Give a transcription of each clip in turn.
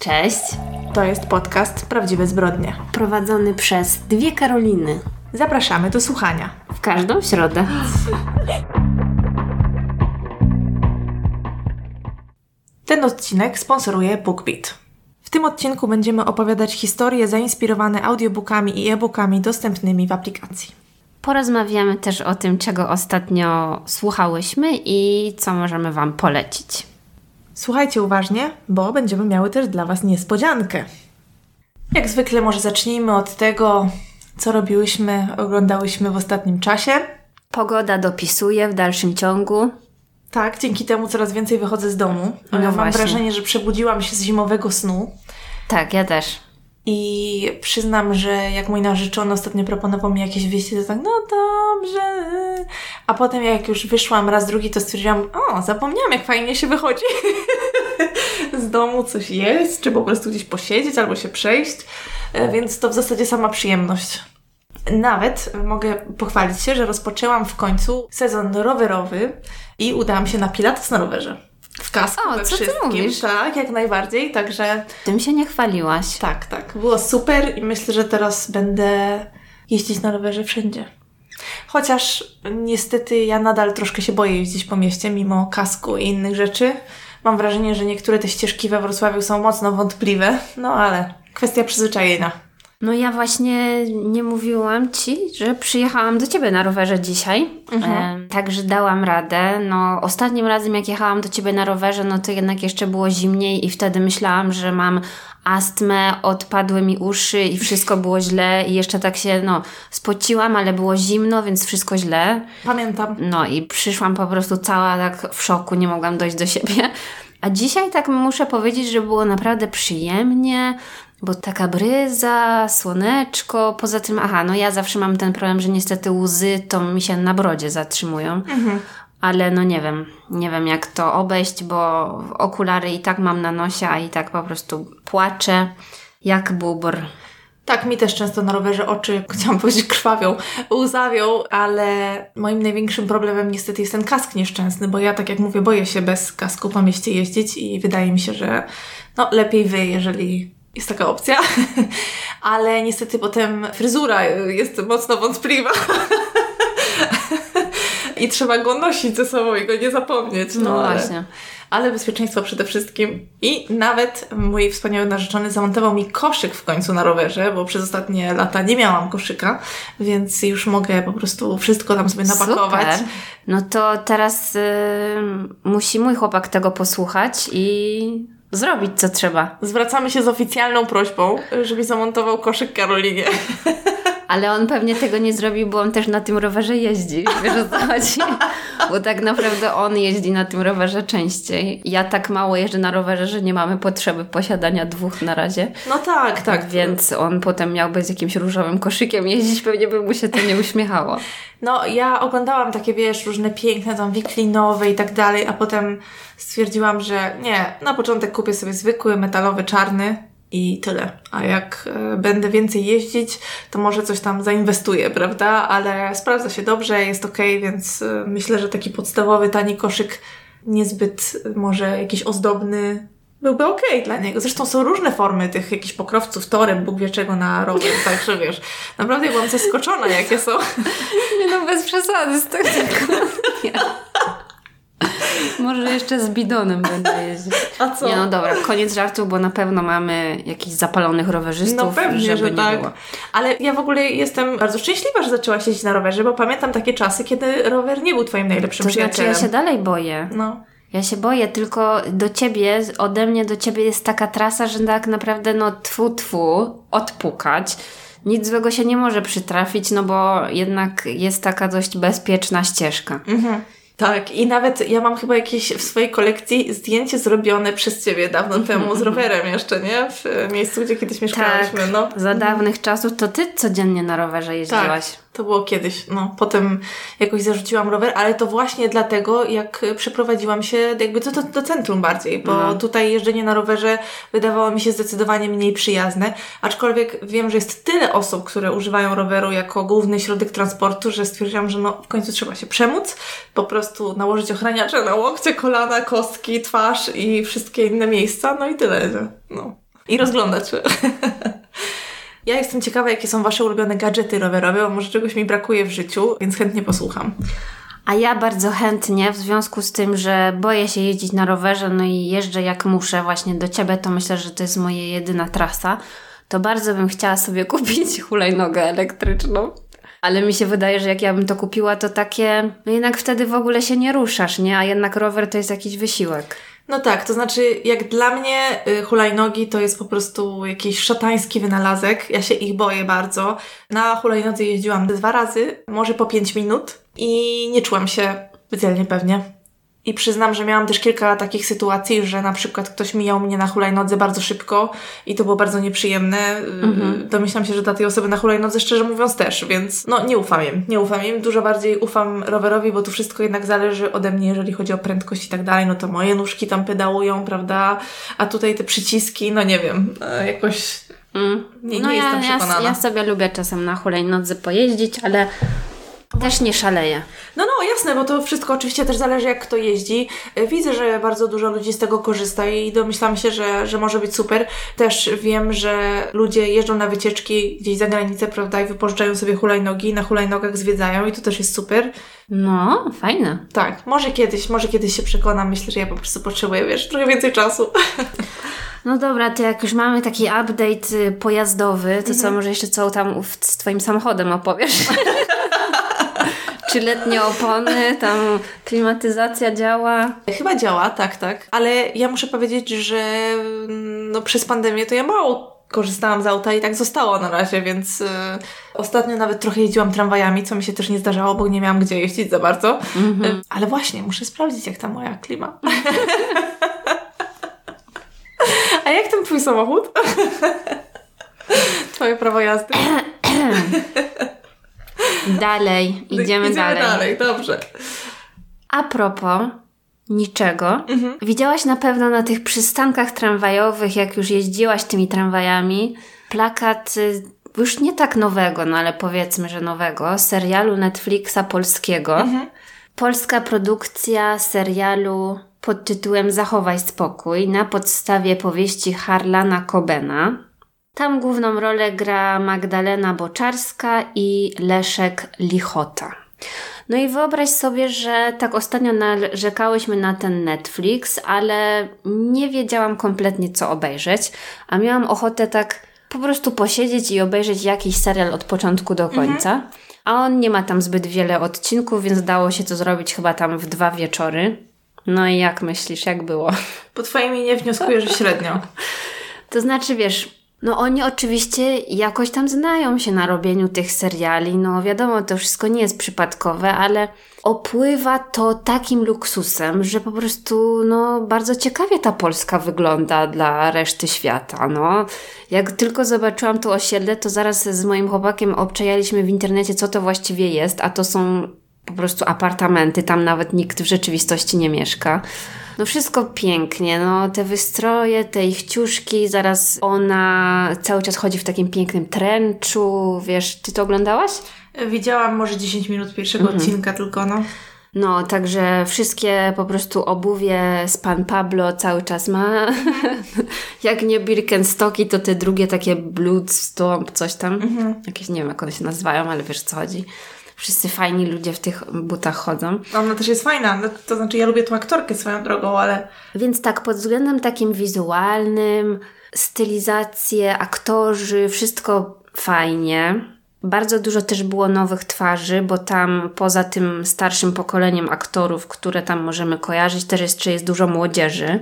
Cześć. To jest podcast Prawdziwe Zbrodnie. Prowadzony przez dwie Karoliny. Zapraszamy do słuchania. W każdą środę. Ten odcinek sponsoruje BookBeat. W tym odcinku będziemy opowiadać historie zainspirowane audiobookami i e-bookami dostępnymi w aplikacji. Porozmawiamy też o tym, czego ostatnio słuchałyśmy i co możemy Wam polecić. Słuchajcie uważnie, bo będziemy miały też dla Was niespodziankę. Jak zwykle, może zacznijmy od tego, co robiłyśmy, oglądałyśmy w ostatnim czasie. Pogoda dopisuje w dalszym ciągu. Tak, dzięki temu coraz więcej wychodzę z domu. No Mam właśnie. wrażenie, że przebudziłam się z zimowego snu. Tak, ja też. I przyznam, że jak mój narzeczony ostatnio proponował mi jakieś wyjście, to tak, no dobrze. A potem jak już wyszłam raz, drugi, to stwierdziłam, o, zapomniałam jak fajnie się wychodzi z domu, coś jeść, czy po prostu gdzieś posiedzieć albo się przejść. E, Więc to w zasadzie sama przyjemność. Nawet mogę pochwalić się, że rozpoczęłam w końcu sezon rowerowy i udałam się na pilates na rowerze. W kasku O, we co ty wszystkim. mówisz? Tak, jak najbardziej. Także Tym się nie chwaliłaś. tak, tak. Było super i myślę, że teraz będę jeździć na rowerze wszędzie. Chociaż niestety ja nadal troszkę się boję jeździć po mieście, mimo kasku i innych rzeczy. Mam wrażenie, że niektóre te ścieżki we Wrocławiu są mocno wątpliwe, no ale kwestia przyzwyczajenia. No ja właśnie nie mówiłam Ci, że przyjechałam do Ciebie na rowerze dzisiaj, e, także dałam radę. No ostatnim razem jak jechałam do Ciebie na rowerze, no to jednak jeszcze było zimniej i wtedy myślałam, że mam astmę, odpadły mi uszy i wszystko było źle i jeszcze tak się, no, spociłam, ale było zimno, więc wszystko źle. Pamiętam. No i przyszłam po prostu cała tak w szoku, nie mogłam dojść do siebie. A dzisiaj tak muszę powiedzieć, że było naprawdę przyjemnie, bo taka bryza, słoneczko. Poza tym, aha, no ja zawsze mam ten problem, że niestety łzy to mi się na brodzie zatrzymują. Ale no nie wiem, nie wiem jak to obejść, bo okulary i tak mam na nosie, a i tak po prostu płaczę jak bubr. Tak, mi też często na rowerze oczy, chciałam powiedzieć, krwawią, łzawią, ale moim największym problemem niestety jest ten kask nieszczęsny, bo ja, tak jak mówię, boję się bez kasku po mieście jeździć i wydaje mi się, że no, lepiej wy, jeżeli jest taka opcja. ale niestety potem fryzura jest mocno wątpliwa. I trzeba go nosić ze sobą i go nie zapomnieć. No, No ale- właśnie. ale bezpieczeństwo przede wszystkim. I nawet mój wspaniały narzeczony zamontował mi koszyk w końcu na rowerze, bo przez ostatnie lata nie miałam koszyka, więc już mogę po prostu wszystko tam sobie napakować. Super. No to teraz y, musi mój chłopak tego posłuchać i zrobić co trzeba. Zwracamy się z oficjalną prośbą, żeby zamontował koszyk Karolinie. Ale on pewnie tego nie zrobił, bo on też na tym rowerze jeździ. Wiesz o co chodzi? Bo tak naprawdę on jeździ na tym rowerze częściej. Ja tak mało jeżdżę na rowerze, że nie mamy potrzeby posiadania dwóch na razie. No tak, tak. Więc on potem miałby z jakimś różowym koszykiem jeździć, pewnie by mu się to nie uśmiechało. No, ja oglądałam takie, wiesz, różne piękne, tam wiklinowe i tak dalej, a potem stwierdziłam, że nie, na początek kupię sobie zwykły, metalowy, czarny i tyle. A jak e, będę więcej jeździć, to może coś tam zainwestuję, prawda? Ale sprawdza się dobrze, jest okej, więc e, myślę, że taki podstawowy, tani koszyk, niezbyt e, może jakiś ozdobny, byłby okej dla niego. Zresztą są różne formy tych jakichś pokrowców torem, Bóg wie czego na rower, także wiesz, naprawdę byłam zaskoczona, jakie są. Nie no, bez przesady z tego. Może jeszcze z bidonem będę jeździć. A co? Nie no dobra, koniec żartu, bo na pewno mamy jakichś zapalonych rowerzystów, No pewnie, żeby że nie tak. było. Ale ja w ogóle jestem bardzo szczęśliwa, że zaczęłaś jeździć na rowerze, bo pamiętam takie czasy, kiedy rower nie był twoim najlepszym To znaczy, przyjacielem. ja się dalej boję. No. Ja się boję, tylko do ciebie, ode mnie do ciebie jest taka trasa, że tak naprawdę no tfu tfu, odpukać. Nic złego się nie może przytrafić, no bo jednak jest taka dość bezpieczna ścieżka. Mhm. Tak, i nawet ja mam chyba jakieś w swojej kolekcji zdjęcie zrobione przez ciebie dawno temu z rowerem jeszcze, nie? W miejscu, gdzie kiedyś mieszkałyśmy. Tak, No. za dawnych czasów to ty codziennie na rowerze jeździłaś. Tak, to było kiedyś. No, potem jakoś zarzuciłam rower, ale to właśnie dlatego, jak przeprowadziłam się jakby do, do, do centrum bardziej, bo No. tutaj jeżdżenie na rowerze wydawało mi się zdecydowanie mniej przyjazne, aczkolwiek wiem, że jest tyle osób, które używają roweru jako główny środek transportu, że stwierdziłam, że no w końcu trzeba się przemóc, po prostu nałożyć ochraniacze na łokcie, kolana, kostki, twarz i wszystkie inne miejsca, no i tyle. No. i rozglądać. Ja jestem ciekawa, jakie są Wasze ulubione gadżety rowerowe, bo może czegoś mi brakuje w życiu, więc chętnie posłucham. A ja bardzo chętnie, w związku z tym, że boję się jeździć na rowerze, no i jeżdżę jak muszę właśnie do Ciebie, to myślę, że to jest moja jedyna trasa, to bardzo bym chciała sobie kupić hulajnogę elektryczną. Ale mi się wydaje, że jak ja bym to kupiła, to takie, no jednak wtedy w ogóle się nie ruszasz, nie? A jednak rower to jest jakiś wysiłek. No tak, to znaczy jak dla mnie y, hulajnogi to jest po prostu jakiś szatański wynalazek. Ja się ich boję bardzo. Na hulajnodze jeździłam dwa razy, może po pięć minut i nie czułam się specjalnie pewnie. I przyznam, że miałam też kilka takich sytuacji, że na przykład ktoś mijał mnie na hulajnodze bardzo szybko i to było bardzo nieprzyjemne. Mhm. Domyślam się, że dla tej osoby na hulajnodze szczerze mówiąc też, więc no nie ufam im, nie ufam im. Dużo bardziej ufam rowerowi, bo tu wszystko jednak zależy ode mnie, jeżeli chodzi o prędkość i tak dalej, no to moje nóżki tam pedałują, prawda? A tutaj te przyciski, no nie wiem, e, jakoś mm. nie, no nie ja, jestem przekonana. Ja, ja sobie lubię czasem na hulajnodze pojeździć, ale też nie szaleje. No, no, jasne, bo to wszystko oczywiście też zależy, jak kto jeździ. E, widzę, że bardzo dużo ludzi z tego korzysta i domyślam się, że, że może być super. Też wiem, że ludzie jeżdżą na wycieczki gdzieś za granicę, prawda, i wypożyczają sobie hulajnogi, na hulajnogach zwiedzają i to też jest super. No, fajne. Tak, może kiedyś, może kiedyś się przekonam. Myślę, że ja po prostu potrzebuję, wiesz, trochę więcej czasu. No dobra, to jak już mamy taki update y, pojazdowy, to mhm. co, może jeszcze co tam z Twoim samochodem opowiesz? Czy letnie opony, tam klimatyzacja działa? Chyba działa, tak, tak. Ale ja muszę powiedzieć, że no, przez pandemię to ja mało korzystałam z auta i tak zostało na razie, więc y, ostatnio nawet trochę jeździłam tramwajami, co mi się też nie zdarzało, bo nie miałam gdzie jeździć za bardzo. Mm-hmm. Y, ale właśnie, muszę sprawdzić, jak ta moja klima. A jak ten twój samochód? Twoje prawo jazdy. Dalej, idziemy, idziemy dalej. dalej, dobrze. A propos niczego, mhm. widziałaś na pewno na tych przystankach tramwajowych, jak już jeździłaś tymi tramwajami, plakat y, już nie tak nowego, no ale powiedzmy, że nowego, serialu Netflixa polskiego. Mhm. Polska produkcja serialu pod tytułem Zachowaj spokój na podstawie powieści Harlana Cobena. Tam główną rolę gra Magdalena Boczarska i Leszek Lichota. No i wyobraź sobie, że tak ostatnio narzekałyśmy na ten Netflix, ale nie wiedziałam kompletnie co obejrzeć, a miałam ochotę tak po prostu posiedzieć i obejrzeć jakiś serial od początku do końca. Mhm. A on nie ma tam zbyt wiele odcinków, więc dało się to zrobić chyba tam w dwa wieczory. No i jak myślisz, jak było? Po twoim nie wnioskuję, że średnio. to znaczy, wiesz, no oni oczywiście jakoś tam znają się na robieniu tych seriali, no wiadomo, to wszystko nie jest przypadkowe, ale opływa to takim luksusem, że po prostu no bardzo ciekawie ta Polska wygląda dla reszty świata, no. Jak tylko zobaczyłam to osiedle, to zaraz z moim chłopakiem obczajaliśmy w internecie, co to właściwie jest, a to są po prostu apartamenty, tam nawet nikt w rzeczywistości nie mieszka. No wszystko pięknie, no te wystroje, te ich ciuszki, zaraz ona cały czas chodzi w takim pięknym trenczu, wiesz, ty to oglądałaś? Widziałam może 10 minut pierwszego mhm. odcinka tylko, no. No, także wszystkie po prostu obuwie z Pan Pablo cały czas ma. jak nie Birkenstocki, to te drugie takie Bloodstomp, coś tam. Mhm. Jakieś, nie wiem jak one się nazywają, ale wiesz co chodzi wszyscy fajni ludzie w tych butach chodzą. Ona też jest fajna, no, to znaczy ja lubię tą aktorkę swoją drogą, ale... Więc tak, pod względem takim wizualnym, stylizacje, aktorzy, wszystko fajnie. Bardzo dużo też było nowych twarzy, bo tam poza tym starszym pokoleniem aktorów, które tam możemy kojarzyć, też jeszcze jest dużo młodzieży.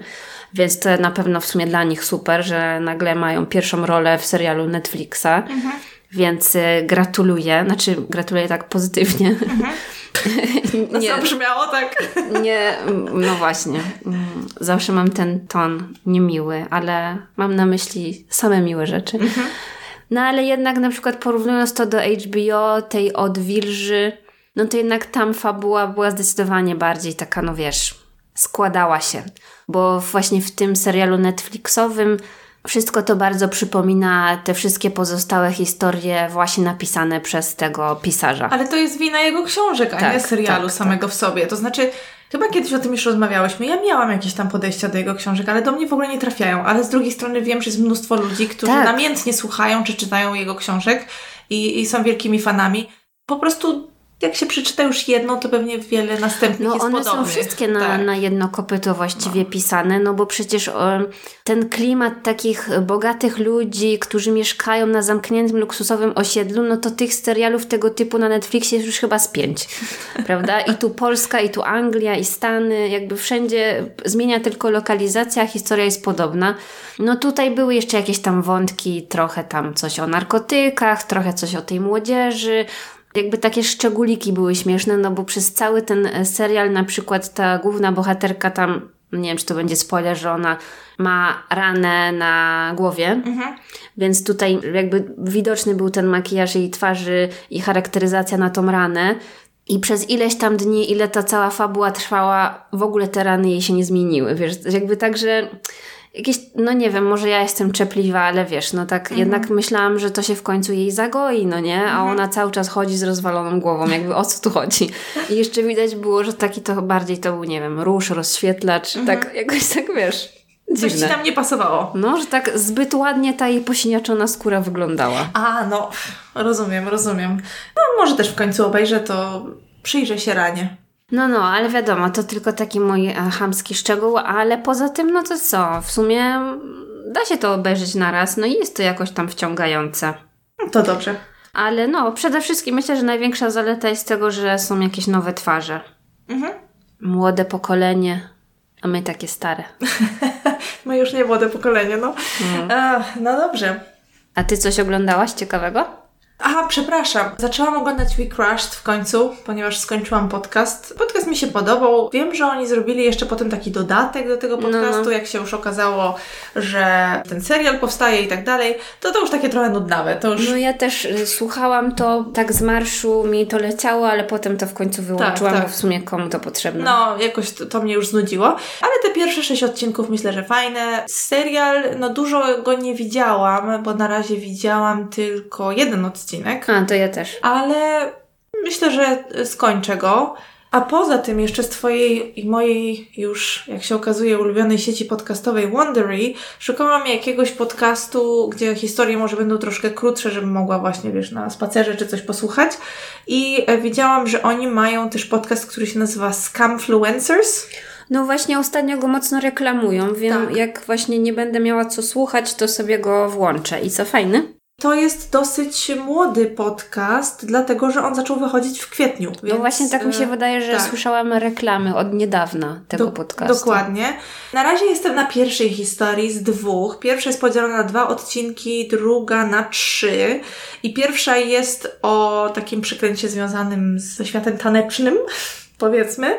Więc to na pewno w sumie dla nich super, że nagle mają pierwszą rolę w serialu Netflixa. Mhm. Więc y, gratuluję, znaczy gratuluję tak pozytywnie. Mhm. No nie, brzmiało tak. Nie, no właśnie. Zawsze mam ten ton niemiły, ale mam na myśli same miłe rzeczy. Mhm. No ale jednak na przykład porównując to do HBO, tej od Wilży, no to jednak tam fabuła była zdecydowanie bardziej taka, no wiesz, składała się. Bo właśnie w tym serialu Netflixowym wszystko to bardzo przypomina te wszystkie pozostałe historie właśnie napisane przez tego pisarza. Ale to jest wina jego książek, a tak, nie serialu tak, samego tak. w sobie. To znaczy, Chyba kiedyś o tym już rozmawiałyśmy. Ja miałam jakieś tam podejścia do jego książek, ale do mnie w ogóle nie trafiają. Ale z drugiej strony wiem, że jest mnóstwo ludzi, którzy Tak. namiętnie słuchają czy czytają jego książek i, i są wielkimi fanami. Po prostu jak się przeczyta już jedno, to pewnie wiele następnych No jest one są podobnych. wszystkie na, Tak. na jedno kopyto właściwie pisane, no bo przecież e, ten klimat takich bogatych ludzi, którzy mieszkają na zamkniętym, luksusowym osiedlu, no to tych serialów tego typu na Netflixie jest już chyba z pięć, prawda? I tu Polska, i tu Anglia, i Stany, jakby wszędzie zmienia tylko lokalizacja, historia jest podobna. No tutaj były jeszcze jakieś tam wątki, trochę tam coś o narkotykach, trochę coś o tej młodzieży, jakby takie szczególiki były śmieszne, no bo przez cały ten e, serial na przykład ta główna bohaterka tam, nie wiem czy to będzie spoiler, że ona ma ranę na głowie, więc tutaj jakby widoczny był ten makijaż jej twarzy i charakteryzacja na tą ranę. I przez ileś tam dni, ile ta cała fabuła trwała, w ogóle te rany jej się nie zmieniły, wiesz, jakby tak, że jakieś, no nie wiem, może ja jestem czepliwa, ale wiesz, no tak jednak myślałam, że to się w końcu jej zagoi, no nie? A ona cały czas chodzi z rozwaloną głową, jakby o co tu chodzi? I jeszcze widać było, że taki to bardziej to był, nie wiem, róż, rozświetlacz, tak jakoś tak, wiesz, Coś ci tam nie pasowało. No, że tak zbyt ładnie ta jej posiniaczona skóra wyglądała. A, no, rozumiem, rozumiem. No, może też w końcu obejrzę, to przyjrzę się ranie. No, no, ale wiadomo, to tylko taki mój e, chamski szczegół, ale poza tym, no to co, w sumie da się to obejrzeć na raz, no i jest to jakoś tam wciągające. No, To dobrze. Ale no, przede wszystkim myślę, że największa zaleta jest tego, że są jakieś nowe twarze. Mhm. Młode pokolenie, a my takie stare. No już nie młode pokolenie, no. A, no dobrze. A ty coś oglądałaś ciekawego? Aha, przepraszam. Zaczęłam oglądać We Crushed w końcu, ponieważ skończyłam podcast. Podcast mi się podobał. Wiem, że oni zrobili jeszcze potem taki dodatek do tego podcastu, no. jak się już okazało, że ten serial powstaje i tak dalej. To to już takie trochę nudnawe. To już No ja też y, słuchałam to, tak z marszu mi to leciało, ale potem to w końcu wyłączyłam, tak. bo w sumie komu to potrzebne. No, jakoś to, to mnie już znudziło. Ale te pierwsze sześć odcinków myślę, że fajne. Serial, no dużo go nie widziałam, bo na razie widziałam tylko jeden odcinek. A, to ja też. Ale myślę, że skończę go. A poza tym jeszcze z Twojej i mojej już, jak się okazuje, ulubionej sieci podcastowej Wondery szukałam jakiegoś podcastu, gdzie historie może będą troszkę krótsze, żebym mogła właśnie, wiesz, na spacerze czy coś posłuchać. I e, widziałam, że oni mają też podcast, który się nazywa Scamfluencers. No właśnie ostatnio go mocno reklamują, wiem, Tak. jak właśnie nie będę miała co słuchać, to sobie go włączę. I co, fajny? To jest dosyć młody podcast, dlatego że on zaczął wychodzić w kwietniu. No więc, właśnie tak mi się e, wydaje, że tak. słyszałam reklamy od niedawna tego Do- podcastu. Dokładnie. Na razie jestem na pierwszej historii z dwóch. Pierwsza jest podzielona na dwa odcinki, druga na trzy. I pierwsza jest o takim przekręcie związanym ze światem tanecznym, powiedzmy.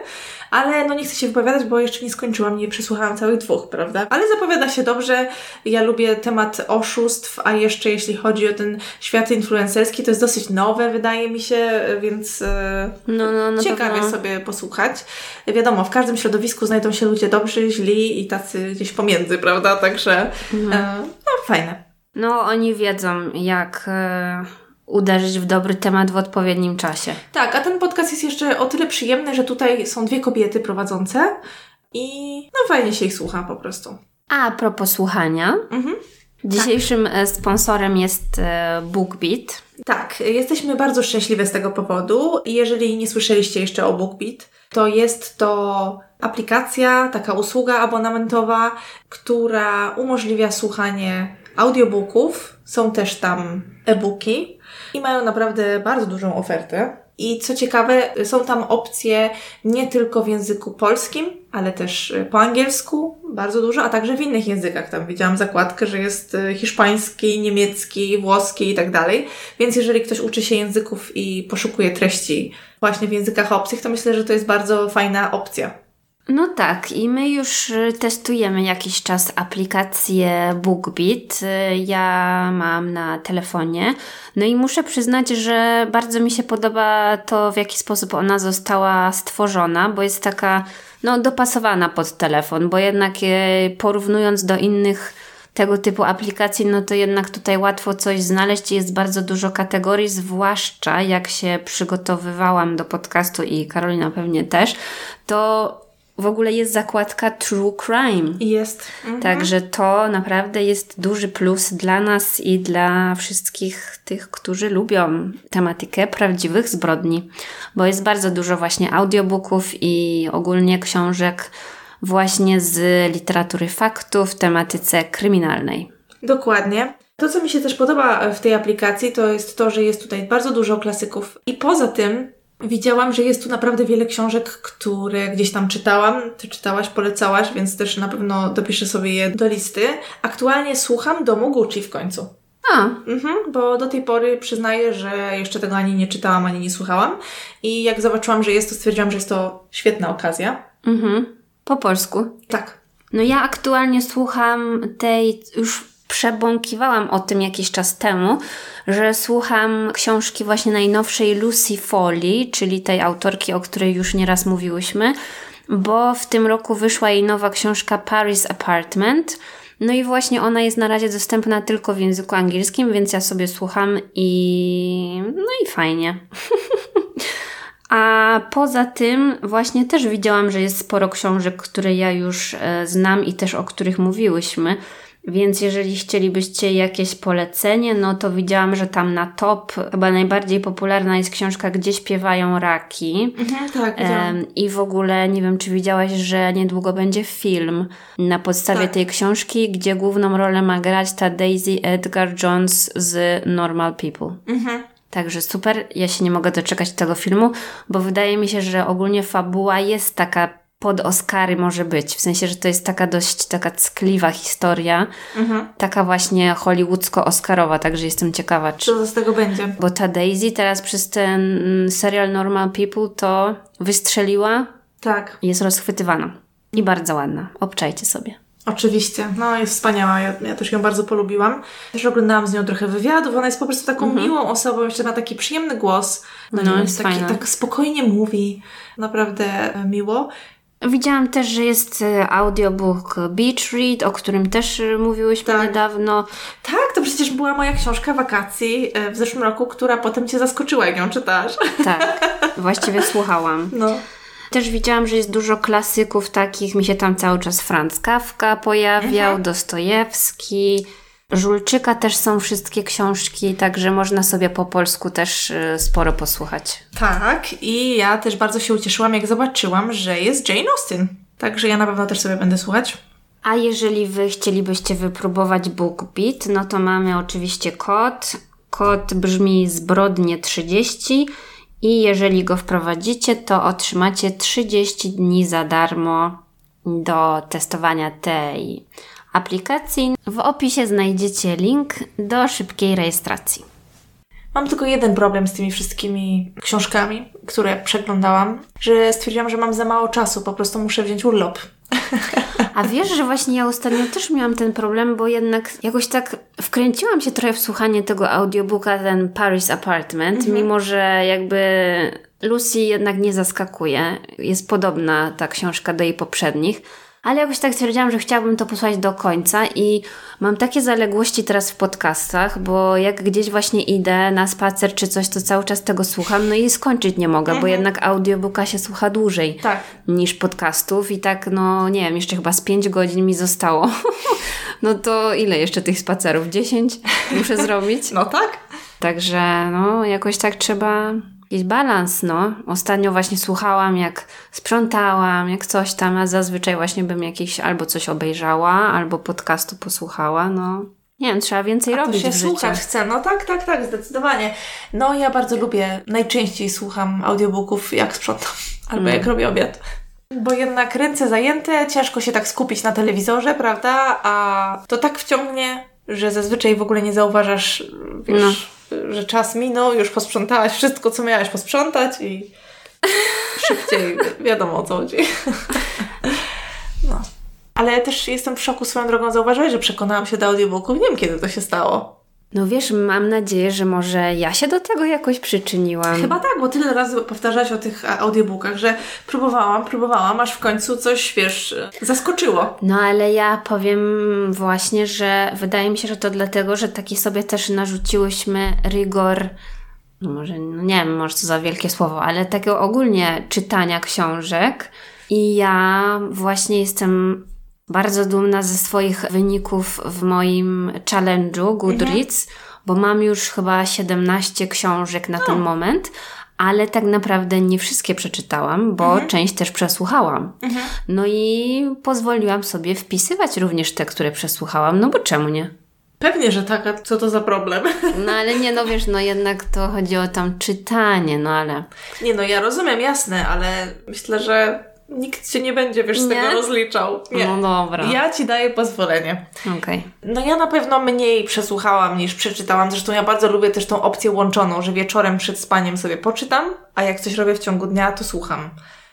Ale no nie chcę się wypowiadać, bo jeszcze nie skończyłam, nie przesłuchałam całych dwóch, prawda? Ale zapowiada się dobrze. Ja lubię temat oszustw, a jeszcze jeśli chodzi o ten świat influencerski, to jest dosyć nowe, wydaje mi się, więc... e, No, no, no Ciekawie sobie posłuchać. Wiadomo, w każdym środowisku znajdą się ludzie dobrzy, źli i tacy gdzieś pomiędzy, prawda? Także e, no fajne. No oni wiedzą, jak e, uderzyć w dobry temat w odpowiednim czasie. Tak, a ten podcast jest jeszcze o tyle przyjemny, że tutaj są dwie kobiety prowadzące i no fajnie się ich słucha po prostu. A propos słuchania, Mhm. dzisiejszym e, sponsorem jest e, BookBeat. Tak, jesteśmy bardzo szczęśliwe z tego powodu. Jeżeli nie słyszeliście jeszcze o BookBeat, to jest to aplikacja, taka usługa abonamentowa, która umożliwia słuchanie audiobooków. Są też tam e-booki i mają naprawdę bardzo dużą ofertę. I co ciekawe, są tam opcje nie tylko w języku polskim, ale też y, po angielsku, bardzo dużo, a także w innych językach. Tam widziałam zakładkę, że jest y, hiszpański, niemiecki, włoski i tak dalej. Więc jeżeli ktoś uczy się języków i poszukuje treści właśnie w językach obcych, to myślę, że to jest bardzo fajna opcja. No tak, i my już y, testujemy jakiś czas aplikację BookBeat. Y, Ja mam na telefonie. No i muszę przyznać, że bardzo mi się podoba to, w jaki sposób ona została stworzona, bo jest taka no, dopasowana pod telefon, bo jednak e, porównując do innych tego typu aplikacji, no to jednak tutaj łatwo coś znaleźć. Jest bardzo dużo kategorii, zwłaszcza jak się przygotowywałam do podcastu i Karolina pewnie też, to w ogóle jest zakładka True Crime. Jest. Mhm. Także to naprawdę jest duży plus dla nas i dla wszystkich tych, którzy lubią tematykę prawdziwych zbrodni, bo jest bardzo dużo właśnie audiobooków i ogólnie książek właśnie z literatury faktów w tematyce kryminalnej. Dokładnie. To, co mi się też podoba w tej aplikacji, to jest to, że jest tutaj bardzo dużo klasyków. I poza tym widziałam, że jest tu naprawdę wiele książek, które gdzieś tam czytałam. Ty czytałaś, polecałaś, więc też na pewno dopiszę sobie je do listy. Aktualnie słucham Domu Gucci w końcu. A, Mhm, bo do tej pory przyznaję, że jeszcze tego ani nie czytałam, ani nie słuchałam. I jak zobaczyłam, że jest, to stwierdziłam, że jest to świetna okazja. mhm. Po polsku. Tak. No ja aktualnie słucham tej, już przebąkiwałam o tym jakiś czas temu, że słucham książki właśnie najnowszej Lucy Foley, czyli tej autorki, o której już nieraz mówiłyśmy, bo w tym roku wyszła jej nowa książka Paris Apartment. No i właśnie ona jest na razie dostępna tylko w języku angielskim, więc ja sobie słucham i no i fajnie. A poza tym właśnie też widziałam, że jest sporo książek, które ja już e, znam i też o których mówiłyśmy. Więc jeżeli chcielibyście jakieś polecenie, no to widziałam, że tam na top chyba najbardziej popularna jest książka Gdzie śpiewają raki. Mhm, tak. Em, I w ogóle nie wiem, czy widziałaś, że niedługo będzie film na podstawie Tak. tej książki, gdzie główną rolę ma grać ta Daisy Edgar Jones z Normal People. Mhm. Także super, ja się nie mogę doczekać tego filmu, bo wydaje mi się, że ogólnie fabuła jest taka pod Oscary może być. W sensie, że to jest taka dość taka ckliwa historia, Mhm. taka właśnie hollywoodzko-oscarowa, także jestem ciekawa, czy... Co z tego będzie? Bo ta Daisy teraz przez ten mm, serial Normal People to wystrzeliła Tak, i jest rozchwytywana. I bardzo ładna. Obczajcie sobie. oczywiście. No, jest wspaniała. Ja, ja też ją bardzo polubiłam. Też oglądałam z nią trochę wywiadów. Ona jest po prostu taką miłą osobą. Jeszcze ma taki przyjemny głos. Mhm. No, wiem, jest taki, fajna. tak spokojnie mówi. Naprawdę miło. Widziałam też, że jest e, audiobook Beach Read, o którym też e, mówiłyśmy Tak. niedawno. Tak, to przecież była moja książka wakacji e, w zeszłym roku, która potem Cię zaskoczyła, jak ją czytasz. Tak, właściwie słuchałam. No. Też widziałam, że jest dużo klasyków takich, mi się tam cały czas Franz Kafka pojawiał, Mhm. Dostojewski, Żulczyka też są wszystkie książki, także można sobie po polsku też y, sporo posłuchać. Tak, i ja też bardzo się ucieszyłam, jak zobaczyłam, że jest Jane Austen. Także ja na pewno też sobie będę słuchać. A jeżeli Wy chcielibyście wypróbować BookBeat, no to mamy oczywiście kod. Kod brzmi zbrodnie 30 i jeżeli go wprowadzicie, to otrzymacie 30 dni za darmo do testowania tej aplikacji. W opisie znajdziecie link do szybkiej rejestracji. Mam tylko jeden problem z tymi wszystkimi książkami, które przeglądałam, że stwierdziłam, że mam za mało czasu, po prostu muszę wziąć urlop. A wiesz, że właśnie ja ostatnio też miałam ten problem, bo jednak jakoś tak wkręciłam się trochę w słuchanie tego audiobooka, ten Paris Apartment, mimo że jakby Lucy jednak nie zaskakuje. Jest podobna ta książka do jej poprzednich. Ale jakoś tak stwierdziłam, że chciałabym to posłuchać do końca i mam takie zaległości teraz w podcastach, bo jak gdzieś właśnie idę na spacer czy coś, to cały czas tego słucham, no i skończyć nie mogę, bo jednak audiobooka się słucha dłużej Tak. niż podcastów i tak, no nie wiem, jeszcze chyba z 5 godzin mi zostało. no to ile jeszcze tych spacerów? 10 muszę zrobić? No tak. Także no jakoś tak trzeba jakiś balans, no. Ostatnio właśnie słuchałam, jak sprzątałam, jak coś tam, a zazwyczaj właśnie bym jakiś albo coś obejrzała, albo podcastu posłuchała, no. Nie wiem, trzeba więcej A to robić się w życiu. słuchać chce. No tak, tak, tak, zdecydowanie. No ja bardzo lubię, najczęściej słucham audiobooków jak sprzątam albo Mm. jak robię obiad. Bo jednak ręce zajęte, ciężko się tak skupić na telewizorze, prawda? A to tak wciągnie, że zazwyczaj w ogóle nie zauważasz, wiesz, że czas minął, już posprzątałaś wszystko, co miałaś posprzątać i szybciej wiadomo o co chodzi. No. Ale też jestem w szoku swoją drogą. Zauważyłeś, że przekonałam się do audiobooków. Nie wiem, kiedy to się stało. No wiesz, mam nadzieję, że może ja się do tego jakoś przyczyniłam. Chyba tak, bo tyle razy powtarzałaś o tych a, audiobookach, że próbowałam, próbowałam, aż w końcu coś, wiesz, zaskoczyło. No ale ja powiem właśnie, że wydaje mi się, że to dlatego, że taki sobie też narzuciłyśmy rygor, no może, no nie wiem, może to za wielkie słowo, ale takiego ogólnie czytania książek i ja właśnie jestem bardzo dumna ze swoich wyników w moim challenge'u Goodreads, bo mam już chyba 17 książek na ten moment, ale tak naprawdę nie wszystkie przeczytałam, bo część też przesłuchałam. No i pozwoliłam sobie wpisywać również te, które przesłuchałam, no bo czemu nie? Pewnie, że tak, a co to za problem? No ale nie, no wiesz, no jednak to chodzi o tam czytanie, no ale... Nie no, ja rozumiem, jasne, ale myślę, że nikt cię nie będzie, wiesz, z Nie? tego rozliczał. Nie. No dobra. Ja ci daję pozwolenie. Okej. No ja na pewno mniej przesłuchałam niż przeczytałam. Zresztą ja bardzo lubię też tą opcję łączoną, że wieczorem przed spaniem sobie poczytam, a jak coś robię w ciągu dnia, to słucham.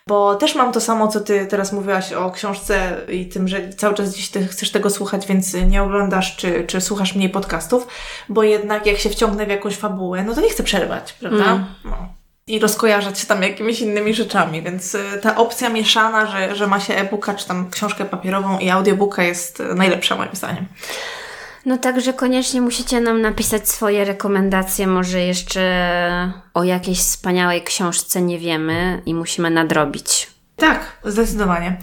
Bo też mam to samo, co ty teraz mówiłaś o książce i tym, że cały czas gdzieś ty chcesz tego słuchać, więc nie oglądasz czy, czy słuchasz mniej podcastów, bo jednak jak się wciągnę w jakąś fabułę, no to nie chcę przerwać, prawda? Mm. No. I rozkojarzać się tam jakimiś innymi rzeczami, więc y, ta opcja mieszana, że, że ma się e-booka czy tam książkę papierową i audiobooka jest y, najlepsza moim zdaniem. No także koniecznie musicie nam napisać swoje rekomendacje, może jeszcze o jakiejś wspaniałej książce nie wiemy i musimy nadrobić. Tak, zdecydowanie.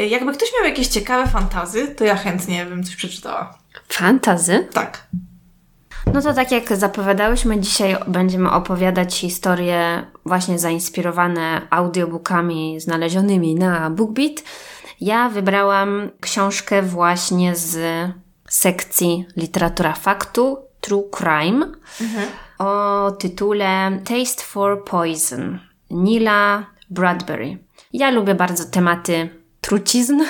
Y, Jakby ktoś miał jakieś ciekawe fantazy, to ja chętnie bym coś przeczytała. Fantazy? Tak. No to tak jak zapowiadałyśmy, dzisiaj będziemy opowiadać historie właśnie zainspirowane audiobookami znalezionymi na BookBeat. Ja wybrałam książkę właśnie z sekcji literatura faktu True Crime o tytule Taste for Poison Nila Bradbury. Ja lubię bardzo tematy trucizn,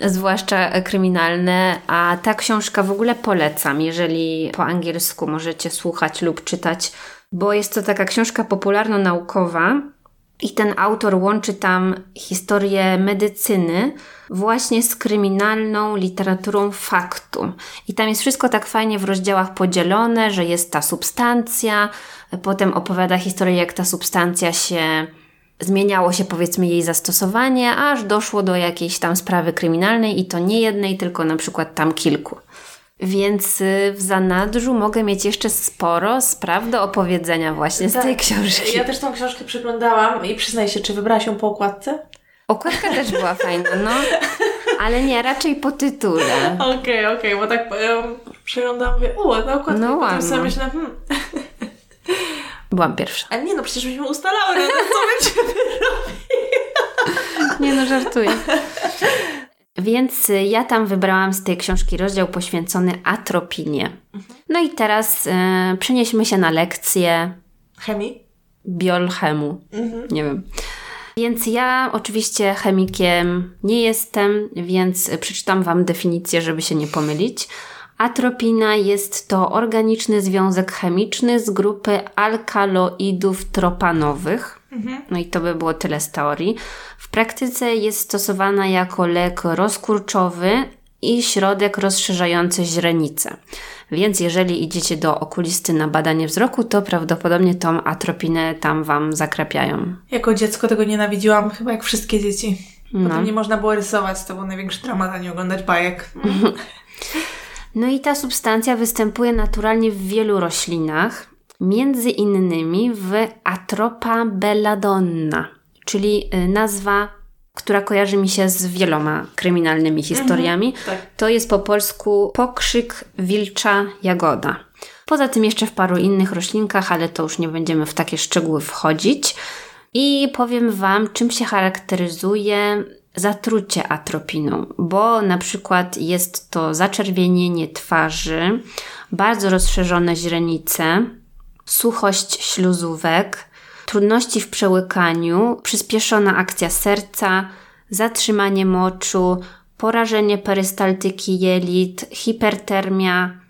zwłaszcza kryminalne, a ta książka w ogóle polecam, jeżeli po angielsku możecie słuchać lub czytać, bo jest to taka książka popularno-naukowa i ten autor łączy tam historię medycyny właśnie z kryminalną literaturą faktu. I tam jest wszystko tak fajnie w rozdziałach podzielone, że jest ta substancja, potem opowiada historię, jak ta substancja się zmieniało się powiedzmy jej zastosowanie, aż doszło do jakiejś tam sprawy kryminalnej i to nie jednej, tylko na przykład tam kilku. Więc y, w zanadrzu mogę mieć jeszcze sporo spraw do opowiedzenia właśnie z tej książki. Tak. Ja też tą książkę przeglądałam i przyznaj się, czy wybrałaś ją po okładce? Okładka też była fajna, no. Ale nie, raczej po tytule. Okej, okej, bo tak um, przeglądałam, mówię, o, na okładkę, No potem ładna. sobie myślę, hmm, Byłam pierwsza. ale nie no, przecież myśmy ustalały, no, co będziemy Nie no, żartuję. Więc ja tam wybrałam z tej książki rozdział poświęcony atropinie. No i teraz y, przenieśmy się na lekcję Chemii? biolchemu. Nie wiem. Więc ja oczywiście chemikiem nie jestem, więc przeczytam Wam definicję, żeby się nie pomylić. Atropina jest to organiczny związek chemiczny z grupy alkaloidów tropanowych. No i to by było tyle z teorii. W praktyce jest stosowana jako lek rozkurczowy i środek rozszerzający źrenicę. Więc jeżeli idziecie do okulisty na badanie wzroku, to prawdopodobnie tą atropinę tam Wam zakrapiają. Jako dziecko tego nienawidziłam, chyba jak wszystkie dzieci. No. Potem nie można było rysować, to był największy dramat, a nie oglądać bajek. No i ta substancja występuje naturalnie w wielu roślinach, między innymi w Atropa belladonna, czyli y, nazwa, która kojarzy mi się z wieloma kryminalnymi historiami. tak. To jest po polsku pokrzyk wilcza jagoda. Poza tym jeszcze w paru innych roślinkach, ale to już nie będziemy w takie szczegóły wchodzić. I powiem Wam, czym się charakteryzuje zatrucie atropiną, bo na przykład jest to zaczerwienienie twarzy, bardzo rozszerzone źrenice, suchość śluzówek, trudności w przełykaniu, przyspieszona akcja serca, zatrzymanie moczu, porażenie perystaltyki jelit, hipertermia,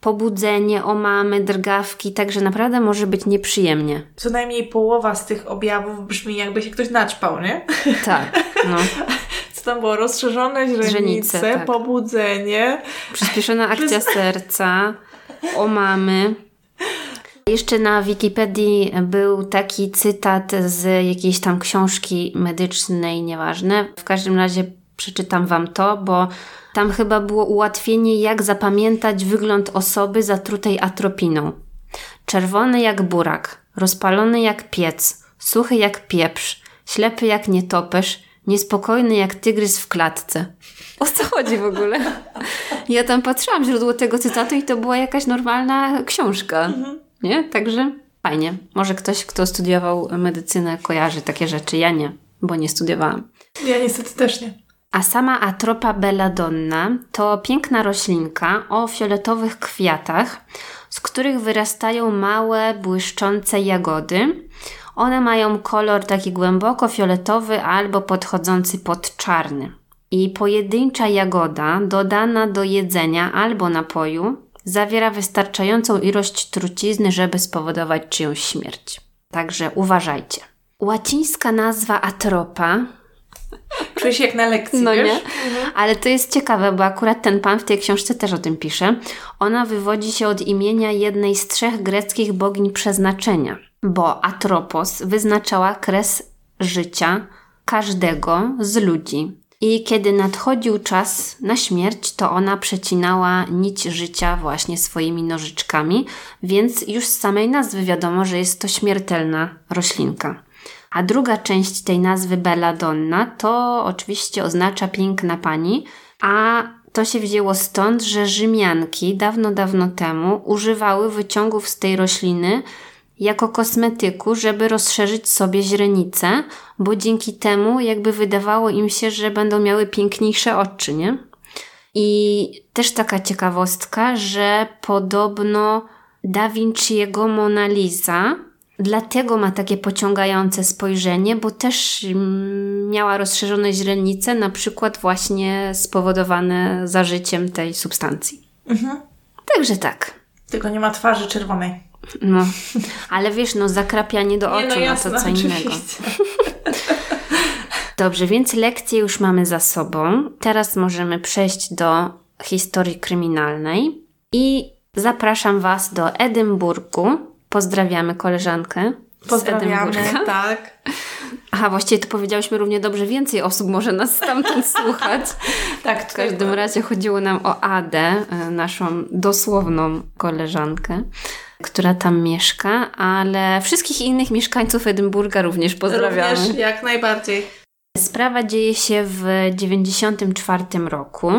pobudzenie, omamy, drgawki, także naprawdę może być nieprzyjemnie. Co najmniej połowa z tych objawów brzmi jakby się ktoś naćpał, nie? Tak, no. Co tam było? Rozszerzone źrenice, Źrenice, tak. pobudzenie. Przyspieszona akcja serca, o mamy. Jeszcze na Wikipedii był taki cytat z jakiejś tam książki medycznej, nieważne. W każdym razie przeczytam Wam to, bo tam chyba było ułatwienie, jak zapamiętać wygląd osoby zatrutej atropiną. Czerwony jak burak, rozpalony jak piec, suchy jak pieprz, ślepy jak nietoperz, niespokojny jak tygrys w klatce. O co chodzi w ogóle? Ja tam patrzyłam źródło tego cytatu i to była jakaś normalna książka. Mhm. Nie? Także fajnie. Może ktoś, kto studiował medycynę, kojarzy takie rzeczy. Ja nie, bo nie studiowałam. Ja niestety też nie. A sama Atropa belladonna to piękna roślinka o fioletowych kwiatach, z których wyrastają małe, błyszczące jagody. One mają kolor taki głęboko fioletowy albo podchodzący pod czarny. I pojedyncza jagoda dodana do jedzenia albo napoju zawiera wystarczającą ilość trucizny, żeby spowodować czyjąś śmierć. Także uważajcie. Łacińska nazwa atropa Czuję się jak na lekcji, no wiesz? nie? Ale to jest ciekawe, bo akurat ten pan w tej książce też o tym pisze. Ona wywodzi się od imienia jednej z trzech greckich bogiń przeznaczenia, bo Atropos wyznaczała kres życia każdego z ludzi. I kiedy nadchodził czas na śmierć, to ona przecinała nić życia właśnie swoimi nożyczkami, więc już z samej nazwy wiadomo, że jest to śmiertelna roślinka. A druga część tej nazwy Belladonna to oczywiście oznacza piękna pani, a to się wzięło stąd, że Rzymianki dawno, dawno temu używały wyciągów z tej rośliny jako kosmetyku, żeby rozszerzyć sobie źrenicę, bo dzięki temu jakby wydawało im się, że będą miały piękniejsze oczy, nie? I też taka ciekawostka, że podobno Da Vinci'ego Mona Lisa dlatego ma takie pociągające spojrzenie, bo też miała rozszerzone źrenice, na przykład właśnie spowodowane zażyciem tej substancji. Mhm. Także tak. Tylko nie ma twarzy czerwonej. No, ale wiesz, no zakrapianie do oczu, nie, no, jasne, no to co oczywiście. innego. Dobrze, więc lekcje już mamy za sobą. Teraz możemy przejść do historii kryminalnej i zapraszam Was do Edynburgu. Pozdrawiamy koleżankę. Pozdrawiamy, tak. Aha, właściwie to powiedziałyśmy równie dobrze, więcej osób może nas stamtąd słuchać. tak, w każdym razie chodziło nam o Adę, e, naszą dosłowną koleżankę która tam mieszka, ale wszystkich innych mieszkańców Edynburga również pozdrawiamy. Również, jak najbardziej. Sprawa dzieje się w 1994 roku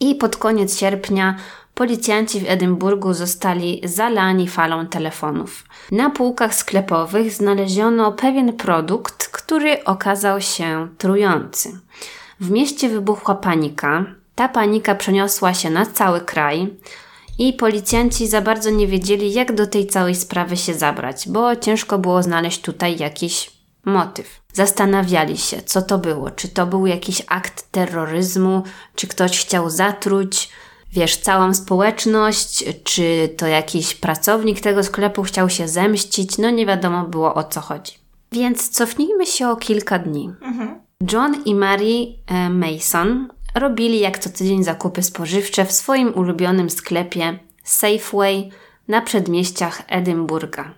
i pod koniec sierpnia policjanci w Edynburgu zostali zalani falą telefonów. Na półkach sklepowych znaleziono pewien produkt, który okazał się trujący. W mieście wybuchła panika. Ta panika przeniosła się na cały kraj i policjanci za bardzo nie wiedzieli, jak do tej całej sprawy się zabrać, bo ciężko było znaleźć tutaj jakiś motyw. Zastanawiali się, co to było. Czy to był jakiś akt terroryzmu, czy ktoś chciał zatruć, wiesz, całą społeczność, czy to jakiś pracownik tego sklepu chciał się zemścić. No nie wiadomo było o co chodzi. Więc cofnijmy się o kilka dni. Mhm. John i Mary e, Mason robili jak co tydzień zakupy spożywcze w swoim ulubionym sklepie Safeway na przedmieściach Edynburga.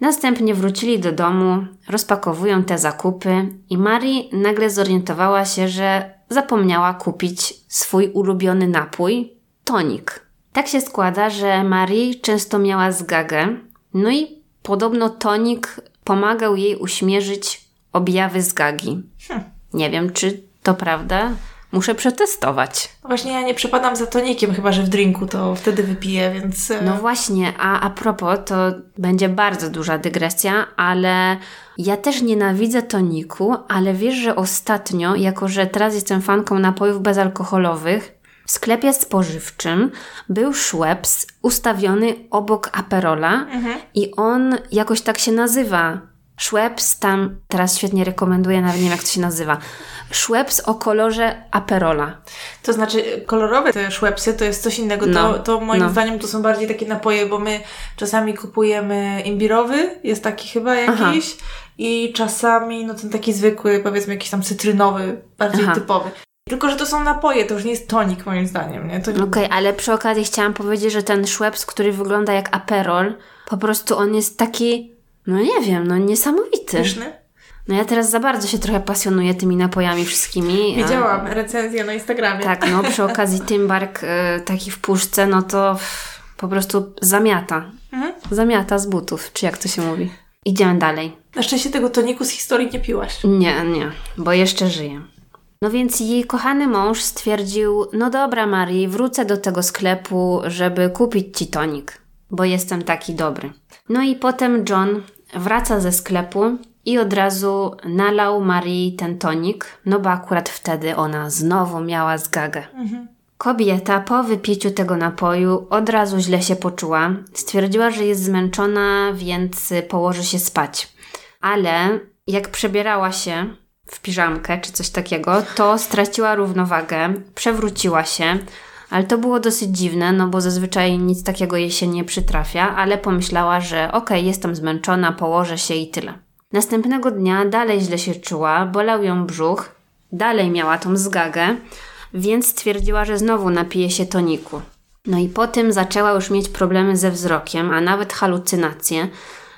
Następnie wrócili do domu, rozpakowują te zakupy i Mary nagle zorientowała się, że zapomniała kupić swój ulubiony napój tonik. Tak się składa, że Mary często miała zgagę, no i podobno tonik pomagał jej uśmierzyć objawy zgagi. Hm. Nie wiem, czy to prawda, Muszę przetestować. Właśnie ja nie przepadam za tonikiem, chyba że w drinku to wtedy wypiję, więc. E, no właśnie, a a propos, to będzie bardzo duża dygresja, ale ja też nienawidzę toniku, ale wiesz, że ostatnio, jako że teraz jestem fanką napojów bezalkoholowych, w sklepie spożywczym był Schweppes ustawiony obok Aperola mhm. i on jakoś tak się nazywa. Schweppes tam, teraz świetnie rekomenduję, nawet nie wiem jak to się nazywa. Schweppes o kolorze Aperola. To znaczy kolorowe te Schweppesy to jest coś innego. No, to, to moim no. zdaniem to są bardziej takie napoje, bo my czasami kupujemy imbirowy, jest taki chyba jakiś Aha. i czasami no ten taki zwykły, powiedzmy jakiś tam cytrynowy, bardziej Aha. typowy. Tylko, że to są napoje, to już nie jest tonik moim zdaniem, nie? To... Okej, okay, ale przy okazji chciałam powiedzieć, że ten Schweppes, który wygląda jak Aperol, po prostu on jest taki, no nie wiem, no niesamowity. Pyszny? No ja teraz za bardzo się trochę pasjonuję tymi napojami wszystkimi. Widziałam recenzję na Instagramie. Tak, no przy okazji Tymbark y, taki w puszce, no to po prostu zamiata. Mhm. Zamiata z butów, czy jak to się mówi. Idziemy dalej. Na szczęście tego toniku z historii nie piłaś. Nie, nie, bo jeszcze żyję. No więc jej kochany mąż stwierdził: No dobra, Marii, wrócę do tego sklepu, żeby kupić ci tonik, bo jestem taki dobry. No i potem John wraca ze sklepu i od razu nalał Marii ten tonik, no bo akurat wtedy ona znowu miała zgagę. Mhm. Kobieta po wypiciu tego napoju od razu źle się poczuła. Stwierdziła, że jest zmęczona, więc położy się spać. Ale jak przebierała się w piżamkę czy coś takiego, to straciła równowagę, przewróciła się. Ale to było dosyć dziwne, no bo zazwyczaj nic takiego jej się nie przytrafia, ale pomyślała, że okej, okay, jestem zmęczona, położę się i tyle. Następnego dnia dalej źle się czuła, bolał ją brzuch, dalej miała tą zgagę, więc stwierdziła, że znowu napije się toniku. No i po tym zaczęła już mieć problemy ze wzrokiem, a nawet halucynacje.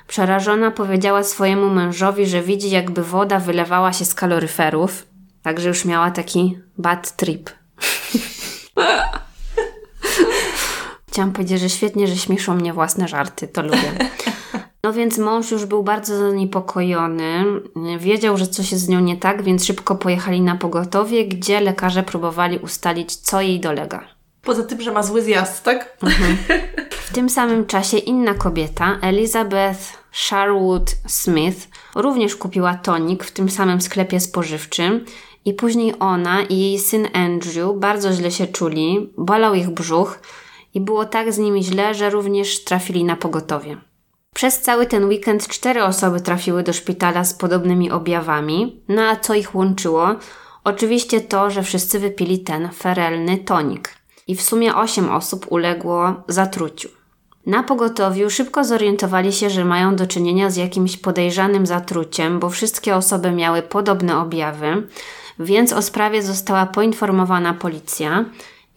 Przerażona powiedziała swojemu mężowi, że widzi jakby woda wylewała się z kaloryferów, także już miała taki bad trip. Chciałam powiedzieć, że świetnie, że śmieszą mnie własne żarty, to lubię. No więc mąż już był bardzo zaniepokojony, wiedział, że coś jest z nią nie tak, więc szybko pojechali na pogotowie, gdzie lekarze próbowali ustalić, co jej dolega. Poza tym, że ma zły zjazd, tak? Mhm. W tym samym czasie inna kobieta, Elizabeth Sherwood Smith, również kupiła tonik w tym samym sklepie spożywczym i później ona i jej syn Andrew bardzo źle się czuli, bolał ich brzuch i było tak z nimi źle, że również trafili na pogotowie. Przez cały ten weekend cztery osoby trafiły do szpitala z podobnymi objawami. No a co ich łączyło? Oczywiście to, że wszyscy wypili ten ferelny tonik. I w sumie osiem osób uległo zatruciu. Na pogotowiu szybko zorientowali się, że mają do czynienia z jakimś podejrzanym zatruciem, bo wszystkie osoby miały podobne objawy, więc o sprawie została poinformowana policja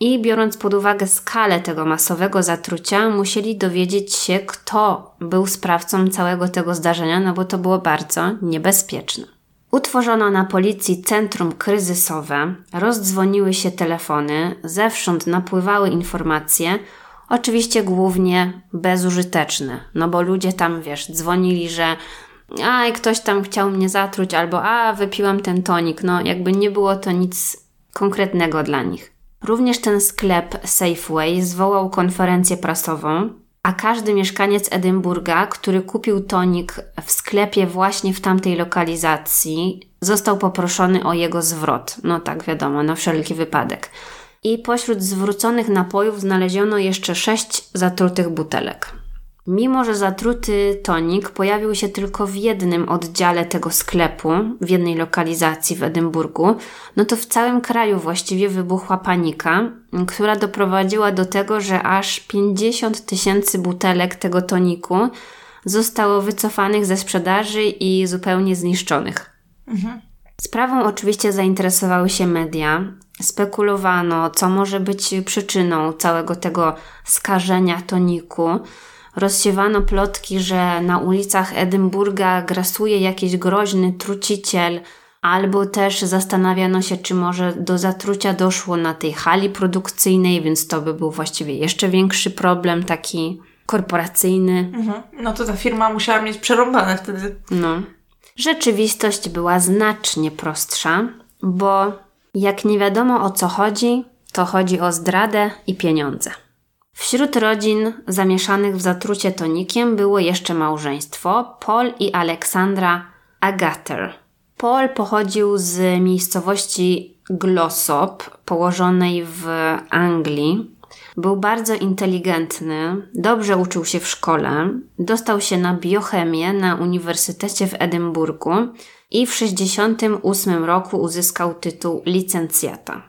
i biorąc pod uwagę skalę tego masowego zatrucia, musieli dowiedzieć się, kto był sprawcą całego tego zdarzenia, no bo to było bardzo niebezpieczne. Utworzono na policji centrum kryzysowe, rozdzwoniły się telefony, zewsząd napływały informacje, oczywiście głównie bezużyteczne, no bo ludzie tam, wiesz, dzwonili, że a ktoś tam chciał mnie zatruć, albo a wypiłam ten tonik, no jakby nie było to nic konkretnego dla nich. Również ten sklep Safeway zwołał konferencję prasową, a każdy mieszkaniec Edynburga, który kupił tonik w sklepie właśnie w tamtej lokalizacji, został poproszony o jego zwrot. No tak, wiadomo, na wszelki wypadek. I pośród zwróconych napojów znaleziono jeszcze sześć zatrutych butelek. Mimo, że zatruty tonik pojawił się tylko w jednym oddziale tego sklepu, w jednej lokalizacji w Edynburgu, no to w całym kraju właściwie wybuchła panika, która doprowadziła do tego, że aż 50 tysięcy butelek tego toniku zostało wycofanych ze sprzedaży i zupełnie zniszczonych. Mhm. Sprawą oczywiście zainteresowały się media. Spekulowano, co może być przyczyną całego tego skażenia toniku. Rozsiewano plotki, że na ulicach Edynburga grasuje jakiś groźny truciciel, albo też zastanawiano się, czy może do zatrucia doszło na tej hali produkcyjnej, więc to by był właściwie jeszcze większy problem, taki korporacyjny. Mhm. No to ta firma musiała mieć przerąbane wtedy. No. Rzeczywistość była znacznie prostsza, bo jak nie wiadomo o co chodzi, to chodzi o zdradę i pieniądze. Wśród rodzin zamieszanych w zatrucie tonikiem było jeszcze małżeństwo Paul i Aleksandra Agater. Paul pochodził z miejscowości Glossop, położonej w Anglii. Był bardzo inteligentny, dobrze uczył się w szkole, dostał się na biochemię na Uniwersytecie w Edynburgu i w 1968 roku uzyskał tytuł licencjata.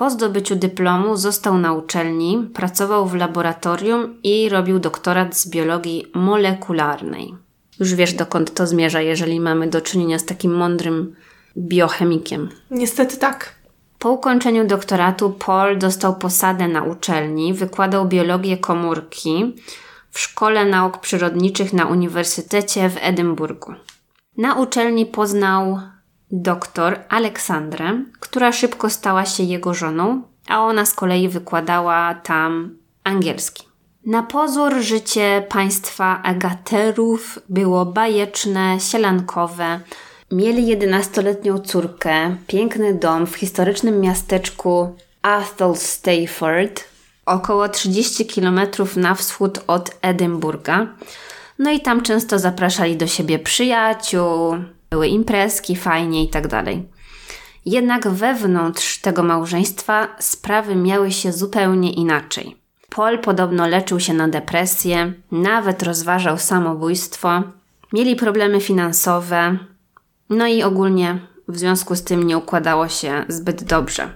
Po zdobyciu dyplomu został na uczelni, pracował w laboratorium i robił doktorat z biologii molekularnej. Już wiesz, dokąd to zmierza, jeżeli mamy do czynienia z takim mądrym biochemikiem. Niestety tak. Po ukończeniu doktoratu Paul dostał posadę na uczelni, wykładał biologię komórki w Szkole Nauk Przyrodniczych na Uniwersytecie w Edynburgu. Na uczelni poznał doktor Aleksandrę, która szybko stała się jego żoną, a ona z kolei wykładała tam angielski. Na pozór życie państwa Agaterów było bajeczne, sielankowe. Mieli jedenastoletnią córkę, piękny dom w historycznym miasteczku Athol Stafford, około 30 km na wschód od Edynburga. No i tam często zapraszali do siebie przyjaciół, były imprezki, fajnie i tak dalej. Jednak wewnątrz tego małżeństwa sprawy miały się zupełnie inaczej. Paul podobno leczył się na depresję, nawet rozważał samobójstwo, mieli problemy finansowe, no i ogólnie w związku z tym nie układało się zbyt dobrze.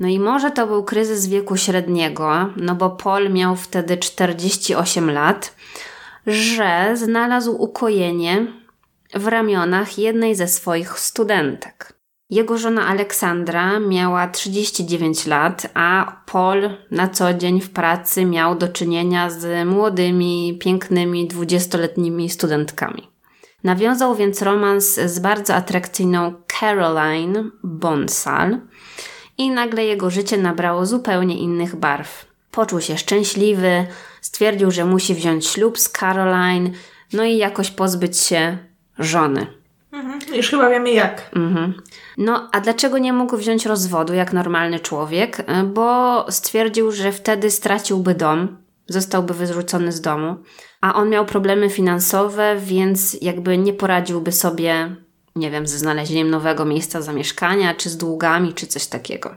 No i może to był kryzys wieku średniego, no bo Paul miał wtedy 48 lat, że znalazł ukojenie w ramionach jednej ze swoich studentek. Jego żona Aleksandra miała 39 lat, a Paul na co dzień w pracy miał do czynienia z młodymi, pięknymi, dwudziestoletnimi studentkami. Nawiązał więc romans z bardzo atrakcyjną Caroline Bonsal i nagle jego życie nabrało zupełnie innych barw. Poczuł się szczęśliwy, stwierdził, że musi wziąć ślub z Caroline, no i jakoś pozbyć się żony. Mhm. Już chyba wiemy jak. Mhm. No, a dlaczego nie mógł wziąć rozwodu jak normalny człowiek? Bo stwierdził, że wtedy straciłby dom, zostałby wyrzucony z domu, a on miał problemy finansowe, więc jakby nie poradziłby sobie, nie wiem, ze znalezieniem nowego miejsca zamieszkania, czy z długami, czy coś takiego.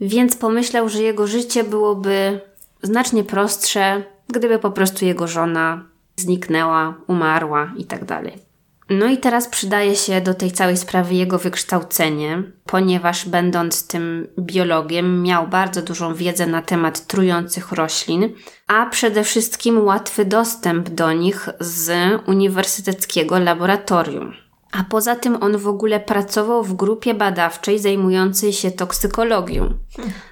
Więc pomyślał, że jego życie byłoby znacznie prostsze, gdyby po prostu jego żona zniknęła, umarła i tak dalej. No i teraz przydaje się do tej całej sprawy jego wykształcenie, ponieważ będąc tym biologiem miał bardzo dużą wiedzę na temat trujących roślin, a przede wszystkim łatwy dostęp do nich z uniwersyteckiego laboratorium. A poza tym on w ogóle pracował w grupie badawczej zajmującej się toksykologią.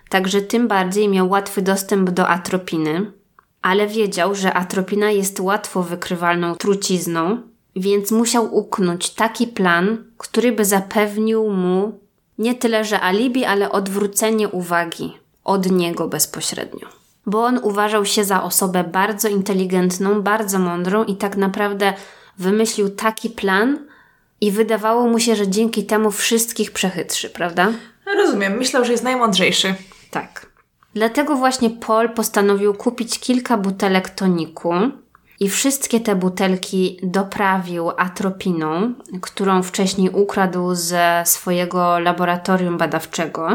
Także tym bardziej miał łatwy dostęp do atropiny, ale wiedział, że atropina jest łatwo wykrywalną trucizną, więc musiał uknąć taki plan, który by zapewnił mu nie tyle, że alibi, ale odwrócenie uwagi od niego bezpośrednio. Bo on uważał się za osobę bardzo inteligentną, bardzo mądrą i tak naprawdę wymyślił taki plan i wydawało mu się, że dzięki temu wszystkich przechytrzy, prawda? Rozumiem, myślał, że jest najmądrzejszy. Tak. Dlatego właśnie Paul postanowił kupić kilka butelek toniku, i wszystkie te butelki doprawił atropiną, którą wcześniej ukradł ze swojego laboratorium badawczego.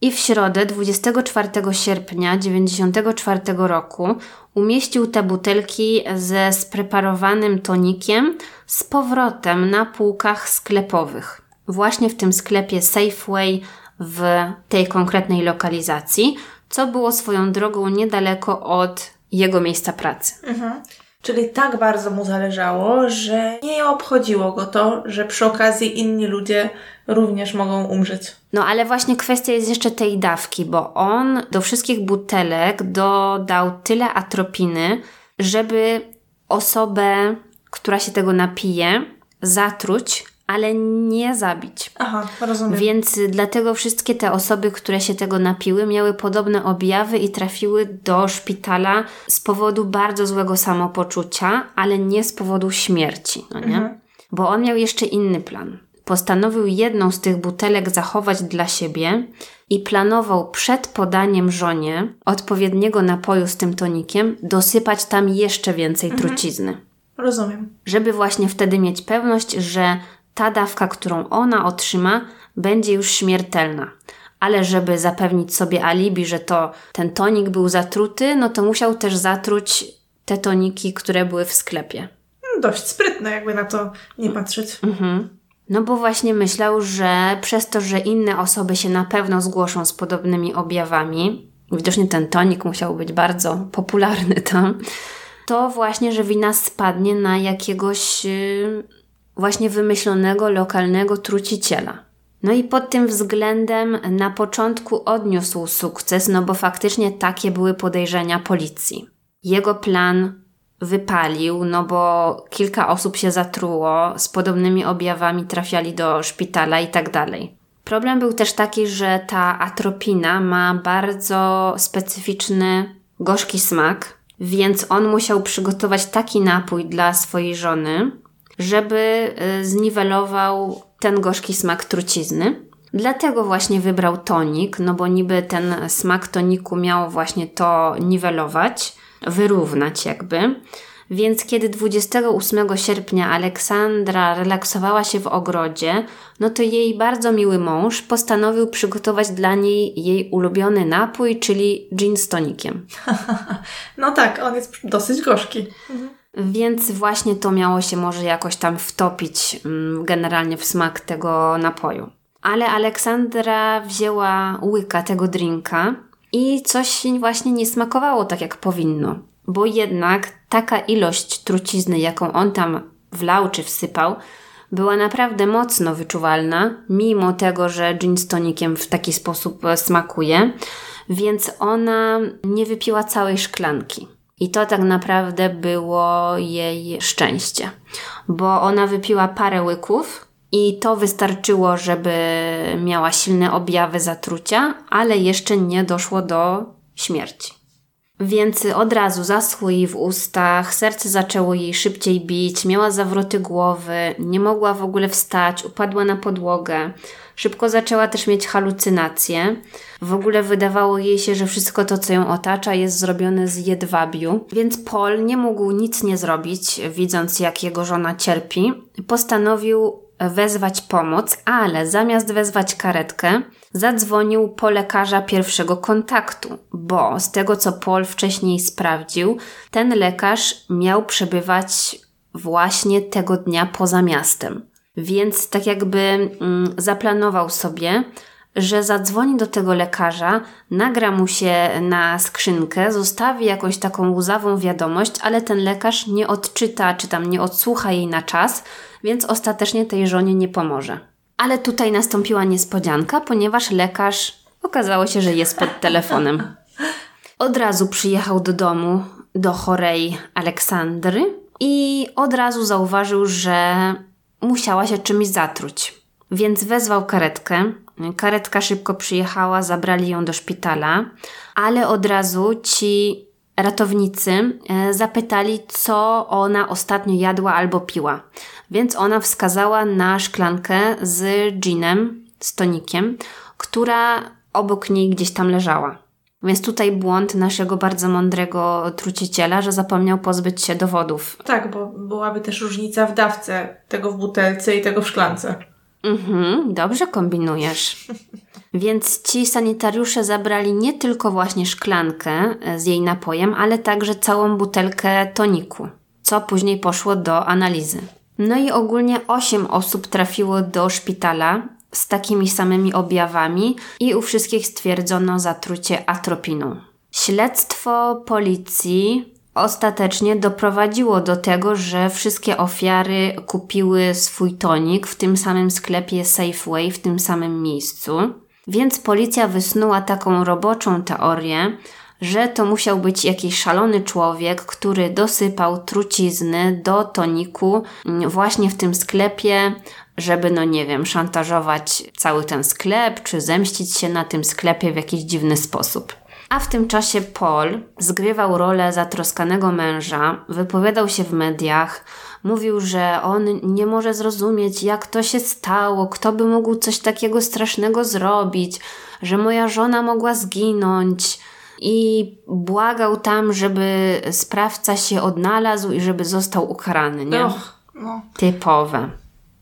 I w środę 24 sierpnia 1994 roku umieścił te butelki ze spreparowanym tonikiem z powrotem na półkach sklepowych. Właśnie w tym sklepie Safeway w tej konkretnej lokalizacji, co było swoją drogą niedaleko od jego miejsca pracy. Mhm. Czyli tak bardzo mu zależało, że nie obchodziło go to, że przy okazji inni ludzie również mogą umrzeć. No ale właśnie kwestia jest jeszcze tej dawki, bo on do wszystkich butelek dodał tyle atropiny, żeby osobę, która się tego napije, zatruć ale nie zabić. Aha, rozumiem. Więc dlatego wszystkie te osoby, które się tego napiły, miały podobne objawy i trafiły do szpitala z powodu bardzo złego samopoczucia, ale nie z powodu śmierci, no nie? Mhm. Bo on miał jeszcze inny plan. Postanowił jedną z tych butelek zachować dla siebie i planował przed podaniem żonie odpowiedniego napoju z tym tonikiem dosypać tam jeszcze więcej mhm. trucizny. Rozumiem. Żeby właśnie wtedy mieć pewność, że ta dawka, którą ona otrzyma, będzie już śmiertelna. Ale żeby zapewnić sobie alibi, że to ten tonik był zatruty, no to musiał też zatruć te toniki, które były w sklepie. Dość sprytne, jakby na to nie patrzeć. Mhm. No bo właśnie myślał, że przez to, że inne osoby się na pewno zgłoszą z podobnymi objawami, widocznie ten tonik musiał być bardzo popularny tam, to właśnie, że wina spadnie na jakiegoś y, właśnie wymyślonego lokalnego truciciela. No i pod tym względem na początku odniósł sukces, no bo faktycznie takie były podejrzenia policji. Jego plan wypalił, no bo kilka osób się zatruło, z podobnymi objawami trafiali do szpitala i tak dalej. Problem był też taki, że ta atropina ma bardzo specyficzny, gorzki smak, więc on musiał przygotować taki napój dla swojej żony, żeby y, zniwelował ten gorzki smak trucizny. Dlatego właśnie wybrał tonik, no bo niby ten smak toniku miał właśnie to niwelować, wyrównać jakby. Więc kiedy 28 sierpnia Aleksandra relaksowała się w ogrodzie, no to jej bardzo miły mąż postanowił przygotować dla niej jej ulubiony napój, czyli gin z tonikiem. no tak, on jest dosyć gorzki. Mhm. Więc właśnie to miało się może jakoś tam wtopić mm, generalnie w smak tego napoju. Ale Aleksandra wzięła łyka tego drinka i coś właśnie nie smakowało tak jak powinno bo jednak taka ilość trucizny, jaką on tam wlał czy wsypał, była naprawdę mocno wyczuwalna, mimo tego, że gin z tonikiem w taki sposób smakuje, więc ona nie wypiła całej szklanki. I to tak naprawdę było jej szczęście, bo ona wypiła parę łyków i to wystarczyło, żeby miała silne objawy zatrucia, ale jeszcze nie doszło do śmierci. Więc od razu zaschło jej w ustach, serce zaczęło jej szybciej bić, miała zawroty głowy, nie mogła w ogóle wstać, upadła na podłogę. Szybko zaczęła też mieć halucynacje. W ogóle wydawało jej się, że wszystko to, co ją otacza, jest zrobione z jedwabiu. Więc Paul nie mógł nic nie zrobić, widząc jak jego żona cierpi. Postanowił wezwać pomoc, ale zamiast wezwać karetkę, zadzwonił po lekarza pierwszego kontaktu, bo z tego co Paul wcześniej sprawdził, ten lekarz miał przebywać właśnie tego dnia poza miastem. Więc tak jakby mm, zaplanował sobie, że zadzwoni do tego lekarza, nagra mu się na skrzynkę, zostawi jakąś taką łzawą wiadomość, ale ten lekarz nie odczyta czy tam nie odsłucha jej na czas, więc ostatecznie tej żonie nie pomoże. Ale tutaj nastąpiła niespodzianka, ponieważ lekarz okazało się, że jest pod telefonem. Od razu przyjechał do domu do chorej Aleksandry i od razu zauważył, że musiała się czymś zatruć. Więc wezwał karetkę. Karetka szybko przyjechała, zabrali ją do szpitala, ale od razu ci ratownicy e, zapytali, co ona ostatnio jadła albo piła. Więc ona wskazała na szklankę z ginem, z tonikiem, która obok niej gdzieś tam leżała. Więc tutaj błąd naszego bardzo mądrego truciciela, że zapomniał pozbyć się dowodów. Tak, bo byłaby też różnica w dawce tego w butelce i tego w szklance. Mhm, dobrze kombinujesz. Więc ci sanitariusze zabrali nie tylko właśnie szklankę z jej napojem, ale także całą butelkę toniku, co później poszło do analizy. No i ogólnie 8 osób trafiło do szpitala z takimi samymi objawami i u wszystkich stwierdzono zatrucie atropiną. Śledztwo policji ostatecznie doprowadziło do tego, że wszystkie ofiary kupiły swój tonik w tym samym sklepie Safeway, w tym samym miejscu. Więc policja wysnuła taką roboczą teorię, że to musiał być jakiś szalony człowiek, który dosypał trucizny do toniku właśnie w tym sklepie, żeby, no nie wiem, szantażować cały ten sklep, czy zemścić się na tym sklepie w jakiś dziwny sposób. A w tym czasie Paul zgrywał rolę zatroskanego męża, wypowiadał się w mediach, mówił, że on nie może zrozumieć, jak to się stało, kto by mógł coś takiego strasznego zrobić, że moja żona mogła zginąć. I błagał tam, żeby sprawca się odnalazł i żeby został ukarany, nie? Och, no. Typowe.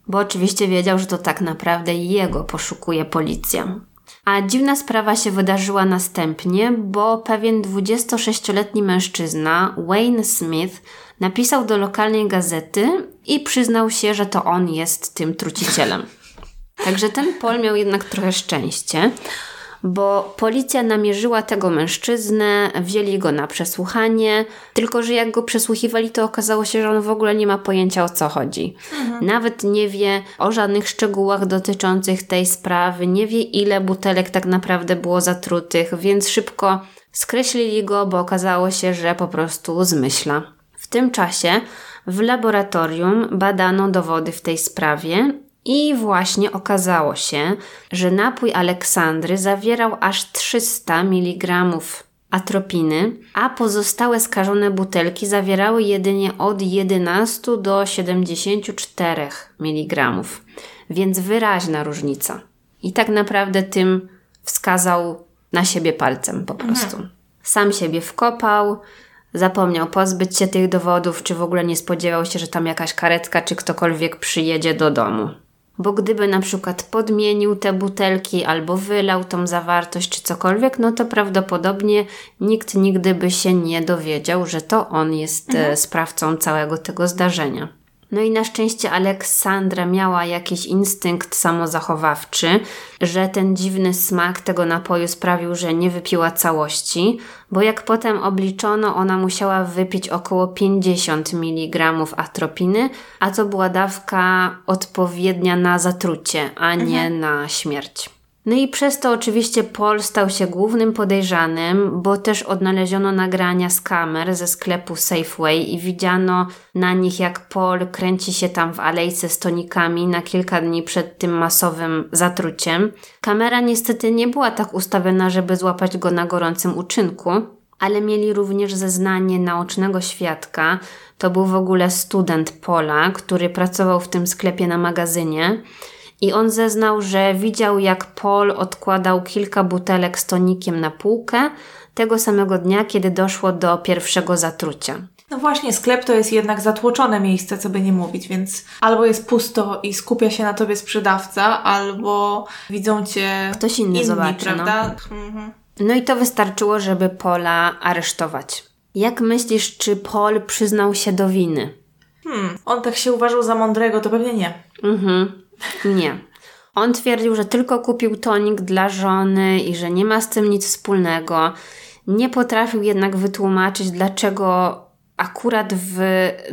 Bo oczywiście wiedział, że to tak naprawdę jego poszukuje policja. A dziwna sprawa się wydarzyła następnie, bo pewien 26-letni mężczyzna, Wayne Smith, napisał do lokalnej gazety i przyznał się, że to on jest tym trucicielem. Także ten Paul miał jednak trochę szczęście, bo policja namierzyła tego mężczyznę, wzięli go na przesłuchanie, tylko że jak go przesłuchiwali, to okazało się, że on w ogóle nie ma pojęcia o co chodzi. Mhm. Nawet nie wie o żadnych szczegółach dotyczących tej sprawy, nie wie ile butelek tak naprawdę było zatrutych, więc szybko skreślili go, bo okazało się, że po prostu zmyśla. W tym czasie w laboratorium badano dowody w tej sprawie i właśnie okazało się, że napój Aleksandry zawierał aż 300 mg atropiny, a pozostałe skażone butelki zawierały jedynie od 11 do 74 mg, więc wyraźna różnica. I tak naprawdę tym wskazał na siebie palcem po prostu. Mhm. Sam siebie wkopał, zapomniał pozbyć się tych dowodów, czy w ogóle nie spodziewał się, że tam jakaś karetka czy ktokolwiek przyjedzie do domu. Bo gdyby na przykład podmienił te butelki albo wylał tą zawartość czy cokolwiek, no to prawdopodobnie nikt nigdy by się nie dowiedział, że to on jest mhm. E, sprawcą całego tego zdarzenia. No i na szczęście Aleksandra miała jakiś instynkt samozachowawczy, że ten dziwny smak tego napoju sprawił, że nie wypiła całości, bo jak potem obliczono, ona musiała wypić około 50 mg atropiny, a to była dawka odpowiednia na zatrucie, a nie mhm. na śmierć. No i przez to oczywiście Paul stał się głównym podejrzanym, bo też odnaleziono nagrania z kamer ze sklepu Safeway i widziano na nich jak Paul kręci się tam w alejce z tonikami na kilka dni przed tym masowym zatruciem. Kamera niestety nie była tak ustawiona, żeby złapać go na gorącym uczynku, ale mieli również zeznanie naocznego świadka. To był w ogóle student Pola, który pracował w tym sklepie na magazynie i on zeznał, że widział jak Paul odkładał kilka butelek z tonikiem na półkę tego samego dnia, kiedy doszło do pierwszego zatrucia. No właśnie, sklep to jest jednak zatłoczone miejsce, co by nie mówić, więc albo jest pusto i skupia się na tobie sprzedawca, albo widzą cię ktoś inny inni, zobaczy, no. prawda? No. Mhm. no i to wystarczyło, żeby Pola aresztować. Jak myślisz, czy Paul przyznał się do winy? Hmm, on tak się uważał za mądrego, to pewnie nie. Mhm. Nie. On twierdził, że tylko kupił tonik dla żony i że nie ma z tym nic wspólnego. Nie potrafił jednak wytłumaczyć, dlaczego akurat w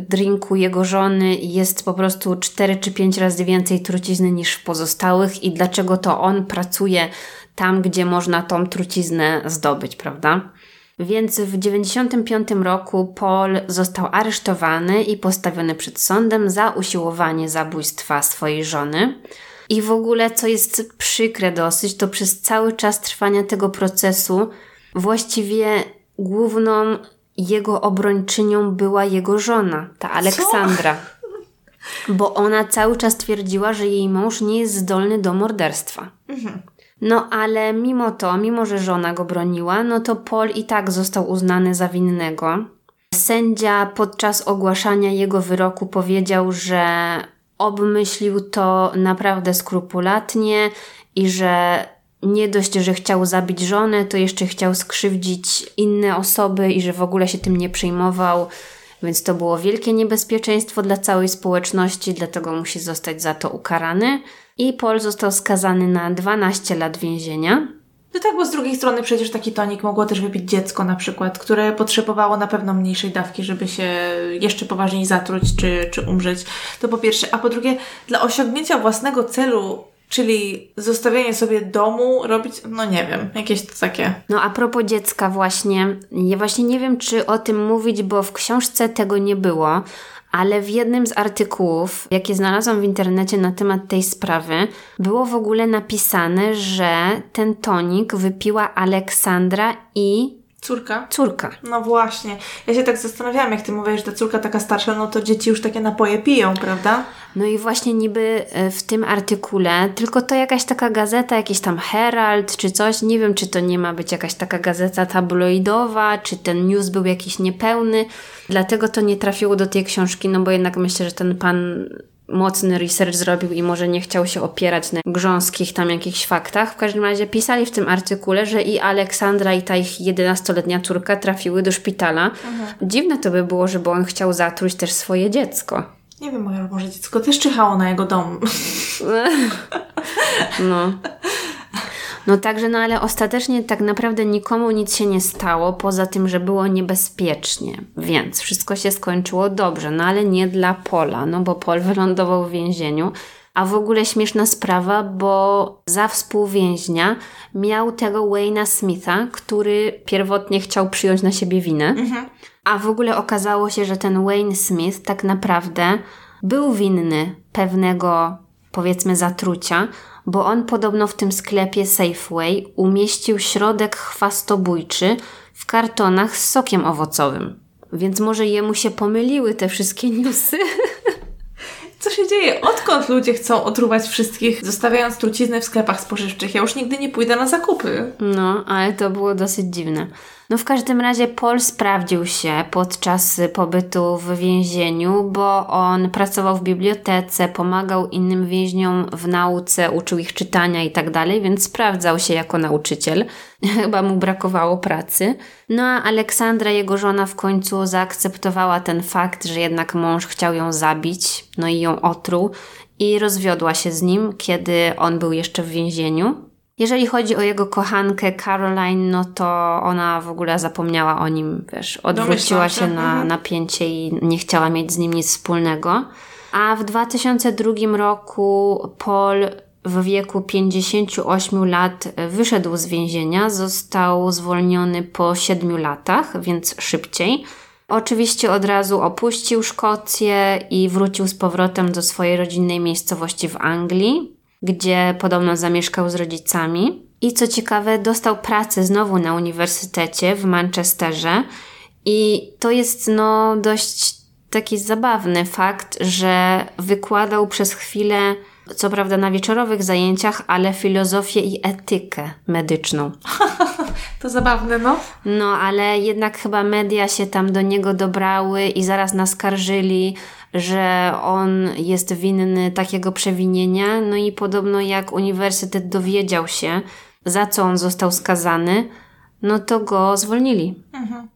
drinku jego żony jest po prostu 4 czy 5 razy więcej trucizny niż w pozostałych i dlaczego to on pracuje tam, gdzie można tą truciznę zdobyć, prawda? Więc w 1995 roku Paul został aresztowany i postawiony przed sądem za usiłowanie zabójstwa swojej żony. I w ogóle, co jest przykre dosyć, to przez cały czas trwania tego procesu właściwie główną jego obrończynią była jego żona, ta Aleksandra. Co? Bo ona cały czas twierdziła, że jej mąż nie jest zdolny do morderstwa. Mhm. No ale mimo to, mimo że żona go broniła, no to Paul i tak został uznany za winnego. Sędzia podczas ogłaszania jego wyroku powiedział, że obmyślił to naprawdę skrupulatnie i że nie dość, że chciał zabić żonę, to jeszcze chciał skrzywdzić inne osoby i że w ogóle się tym nie przejmował. Więc to było wielkie niebezpieczeństwo dla całej społeczności, dlatego musi zostać za to ukarany i Paul został skazany na 12 lat więzienia. No tak, bo z drugiej strony przecież taki tonik mogło też wypić dziecko na przykład, które potrzebowało na pewno mniejszej dawki, żeby się jeszcze poważniej zatruć czy, czy umrzeć. To po pierwsze. A po drugie, dla osiągnięcia własnego celu Czyli zostawianie sobie domu, robić, no nie wiem, jakieś takie. No a propos dziecka właśnie, ja właśnie nie wiem, czy o tym mówić, bo w książce tego nie było, ale w jednym z artykułów, jakie znalazłam w internecie na temat tej sprawy, było w ogóle napisane, że ten tonik wypiła Aleksandra i Córka? Córka. No właśnie. Ja się tak zastanawiałam, jak ty mówisz, że ta córka taka starsza, no to dzieci już takie napoje piją, prawda? No i właśnie niby e, w tym artykule, tylko to jakaś taka gazeta, jakiś tam Herald czy coś, nie wiem czy to nie ma być jakaś taka gazeta tabloidowa, czy ten news był jakiś niepełny, dlatego to nie trafiło do tej książki, no bo jednak myślę, że ten pan mocny research zrobił i może nie chciał się opierać na grząskich tam jakichś faktach. W każdym razie pisali w tym artykule, że i Aleksandra i ta ich 11-letnia córka trafiły do szpitala. Mhm. Dziwne to by było, żeby on chciał zatruć też swoje dziecko. Nie wiem, może dziecko też czyhało na jego dom. no. No także, no ale ostatecznie tak naprawdę nikomu nic się nie stało, poza tym, że było niebezpiecznie. Więc wszystko się skończyło dobrze, no ale nie dla Pola, no bo Pol wylądował w więzieniu. A w ogóle śmieszna sprawa, bo za współwięźnia miał tego Wayna Smitha, który pierwotnie chciał przyjąć na siebie winę. A w ogóle okazało się, że ten Wayne Smith tak naprawdę był winny pewnego, powiedzmy, zatrucia, bo on podobno w tym sklepie Safeway umieścił środek chwastobójczy w kartonach z sokiem owocowym. Więc może jemu się pomyliły te wszystkie newsy. Co się dzieje? Odkąd ludzie chcą otruwać wszystkich, zostawiając trucizny w sklepach spożywczych? Ja już nigdy nie pójdę na zakupy. No, ale to było dosyć dziwne. No w każdym razie Paul sprawdził się podczas pobytu w więzieniu, bo on pracował w bibliotece, pomagał innym więźniom w nauce, uczył ich czytania i tak dalej, więc sprawdzał się jako nauczyciel. Chyba mu brakowało pracy. No a Aleksandra, jego żona, w końcu zaakceptowała ten fakt, że jednak mąż chciał ją zabić, no i ją otruł i rozwiodła się z nim, kiedy on był jeszcze w więzieniu. Jeżeli chodzi o jego kochankę Caroline, no to ona w ogóle zapomniała o nim, wiesz, odwróciła się, na mhm. napięcie i nie chciała mieć z nim nic wspólnego. A w 2002 roku Paul w wieku 58 lat wyszedł z więzienia, został zwolniony po 7 latach, więc szybciej. Oczywiście od razu opuścił Szkocję i wrócił z powrotem do swojej rodzinnej miejscowości w Anglii, gdzie podobno zamieszkał z rodzicami. I co ciekawe, dostał pracę znowu na uniwersytecie w Manchesterze. I to jest no dość taki zabawny fakt, że wykładał przez chwilę, co prawda na wieczorowych zajęciach, ale filozofię i etykę medyczną. To zabawne, no. No, ale jednak chyba media się tam do niego dobrały i zaraz naskarżyli, że on jest winny takiego przewinienia. No i podobno jak uniwersytet dowiedział się, za co on został skazany, no to go zwolnili.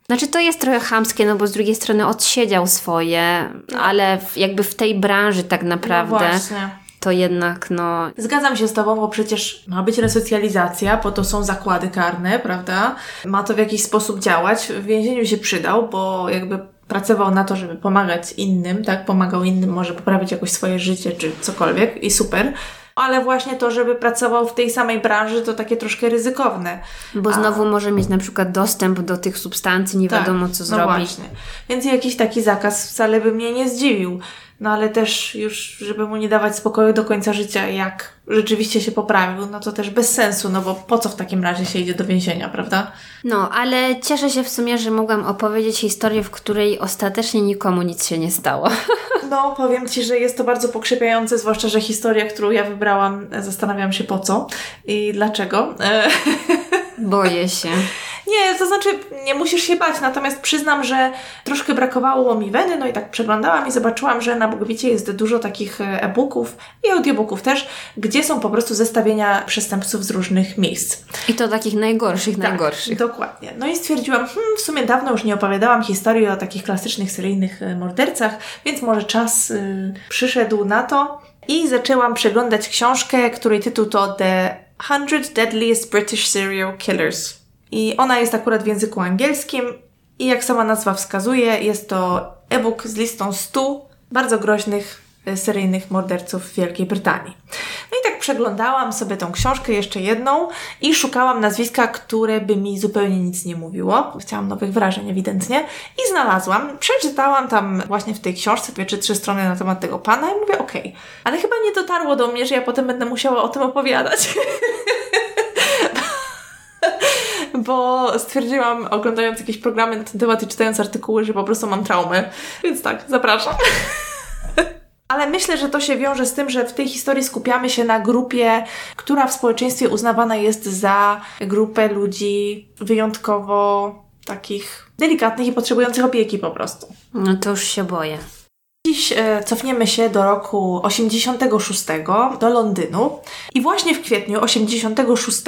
Znaczy to jest trochę chamskie, no bo z drugiej strony odsiedział swoje, ale w, jakby w tej branży tak naprawdę No to jednak no Zgadzam się z Tobą, bo przecież ma być resocjalizacja, po to są zakłady karne, prawda? Ma to w jakiś sposób działać. W więzieniu się przydał, bo jakby pracował na to, żeby pomagać innym, tak? Pomagał innym, może poprawić jakoś swoje życie czy cokolwiek i super. Ale właśnie to, żeby pracował w tej samej branży, to takie troszkę ryzykowne. Bo znowu może mieć na przykład dostęp do tych substancji, nie wiadomo co no zrobić. Właśnie. Więc jakiś taki zakaz wcale by mnie nie zdziwił. No ale też już, żeby mu nie dawać spokoju do końca życia, jak rzeczywiście się poprawił, no to też bez sensu, no bo po co w takim razie się idzie do więzienia, prawda? No, ale cieszę się w sumie, że mogłam opowiedzieć historię, w której ostatecznie nikomu nic się nie stało. No, powiem Ci, że jest to bardzo pokrzepiające, zwłaszcza, że historia, którą ja wybrałam, zastanawiam się po co i dlaczego. Boję się. Nie, to znaczy nie musisz się bać, natomiast przyznam, że troszkę brakowało mi weny, no i tak przeglądałam i zobaczyłam, że na Bugwicie jest dużo takich e, e-booków i audiobooków też, gdzie są po prostu zestawienia przestępców z różnych miejsc. I to takich najgorszych, najgorszych. Tak, dokładnie. No i stwierdziłam, hmm, w sumie dawno już nie opowiadałam historii o takich klasycznych seryjnych e, mordercach, więc może czas y, przyszedł na to i zaczęłam przeglądać książkę, której tytuł to The 100 Deadliest British Serial Killers. I ona jest akurat w języku angielskim i jak sama nazwa wskazuje, jest to e-book z listą 100 bardzo groźnych e, seryjnych morderców w Wielkiej Brytanii. No i tak przeglądałam sobie tą książkę jeszcze jedną i szukałam nazwiska, które by mi zupełnie nic nie mówiło. Chciałam nowych wrażeń ewidentnie i znalazłam. Przeczytałam tam właśnie w tej książce dwie czy trzy strony na temat tego pana i mówię okej, ale chyba nie dotarło do mnie, że ja potem będę musiała o tym opowiadać. bo stwierdziłam, oglądając jakieś programy na ten temat i czytając artykuły, że po prostu mam traumę. Więc tak, zapraszam. Ale myślę, że to się wiąże z tym, że w tej historii skupiamy się na grupie, która w społeczeństwie uznawana jest za grupę ludzi wyjątkowo takich delikatnych i potrzebujących opieki po prostu. No to już się boję. Dziś e, cofniemy się do roku 86, do Londynu. I właśnie w kwietniu 86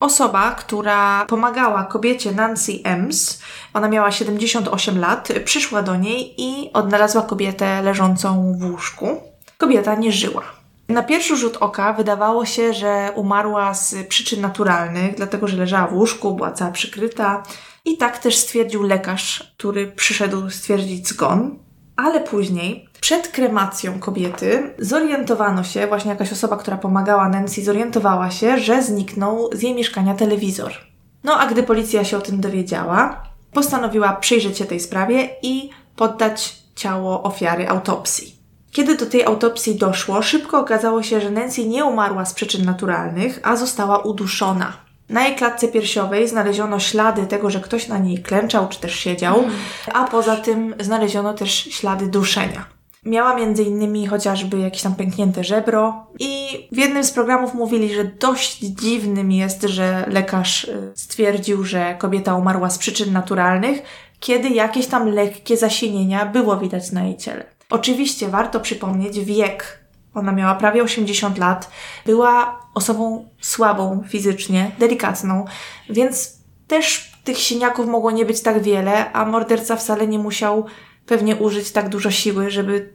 osoba, która pomagała kobiecie Nancy Ems, ona miała 78 lat, przyszła do niej i odnalazła kobietę leżącą w łóżku. Kobieta nie żyła. Na pierwszy rzut oka wydawało się, że umarła z przyczyn naturalnych, dlatego że leżała w łóżku, była cała przykryta. I tak też stwierdził lekarz, który przyszedł stwierdzić zgon. Ale później, przed kremacją kobiety, zorientowano się, właśnie jakaś osoba, która pomagała Nancy, zorientowała się, że zniknął z jej mieszkania telewizor. No a gdy policja się o tym dowiedziała, postanowiła przyjrzeć się tej sprawie i poddać ciało ofiary autopsji. Kiedy do tej autopsji doszło, szybko okazało się, że Nancy nie umarła z przyczyn naturalnych, a została uduszona. Na jej klatce piersiowej znaleziono ślady tego, że ktoś na niej klęczał czy też siedział, a poza tym znaleziono też ślady duszenia. Miała między innymi chociażby jakieś tam pęknięte żebro i w jednym z programów mówili, że dość dziwnym jest, że lekarz y, stwierdził, że kobieta umarła z przyczyn naturalnych, kiedy jakieś tam lekkie zasinienia było widać na jej ciele. Oczywiście warto przypomnieć wiek. Ona miała prawie 80 lat, była osobą słabą fizycznie, delikatną, więc też tych siniaków mogło nie być tak wiele, a morderca wcale nie musiał pewnie użyć tak dużo siły, żeby,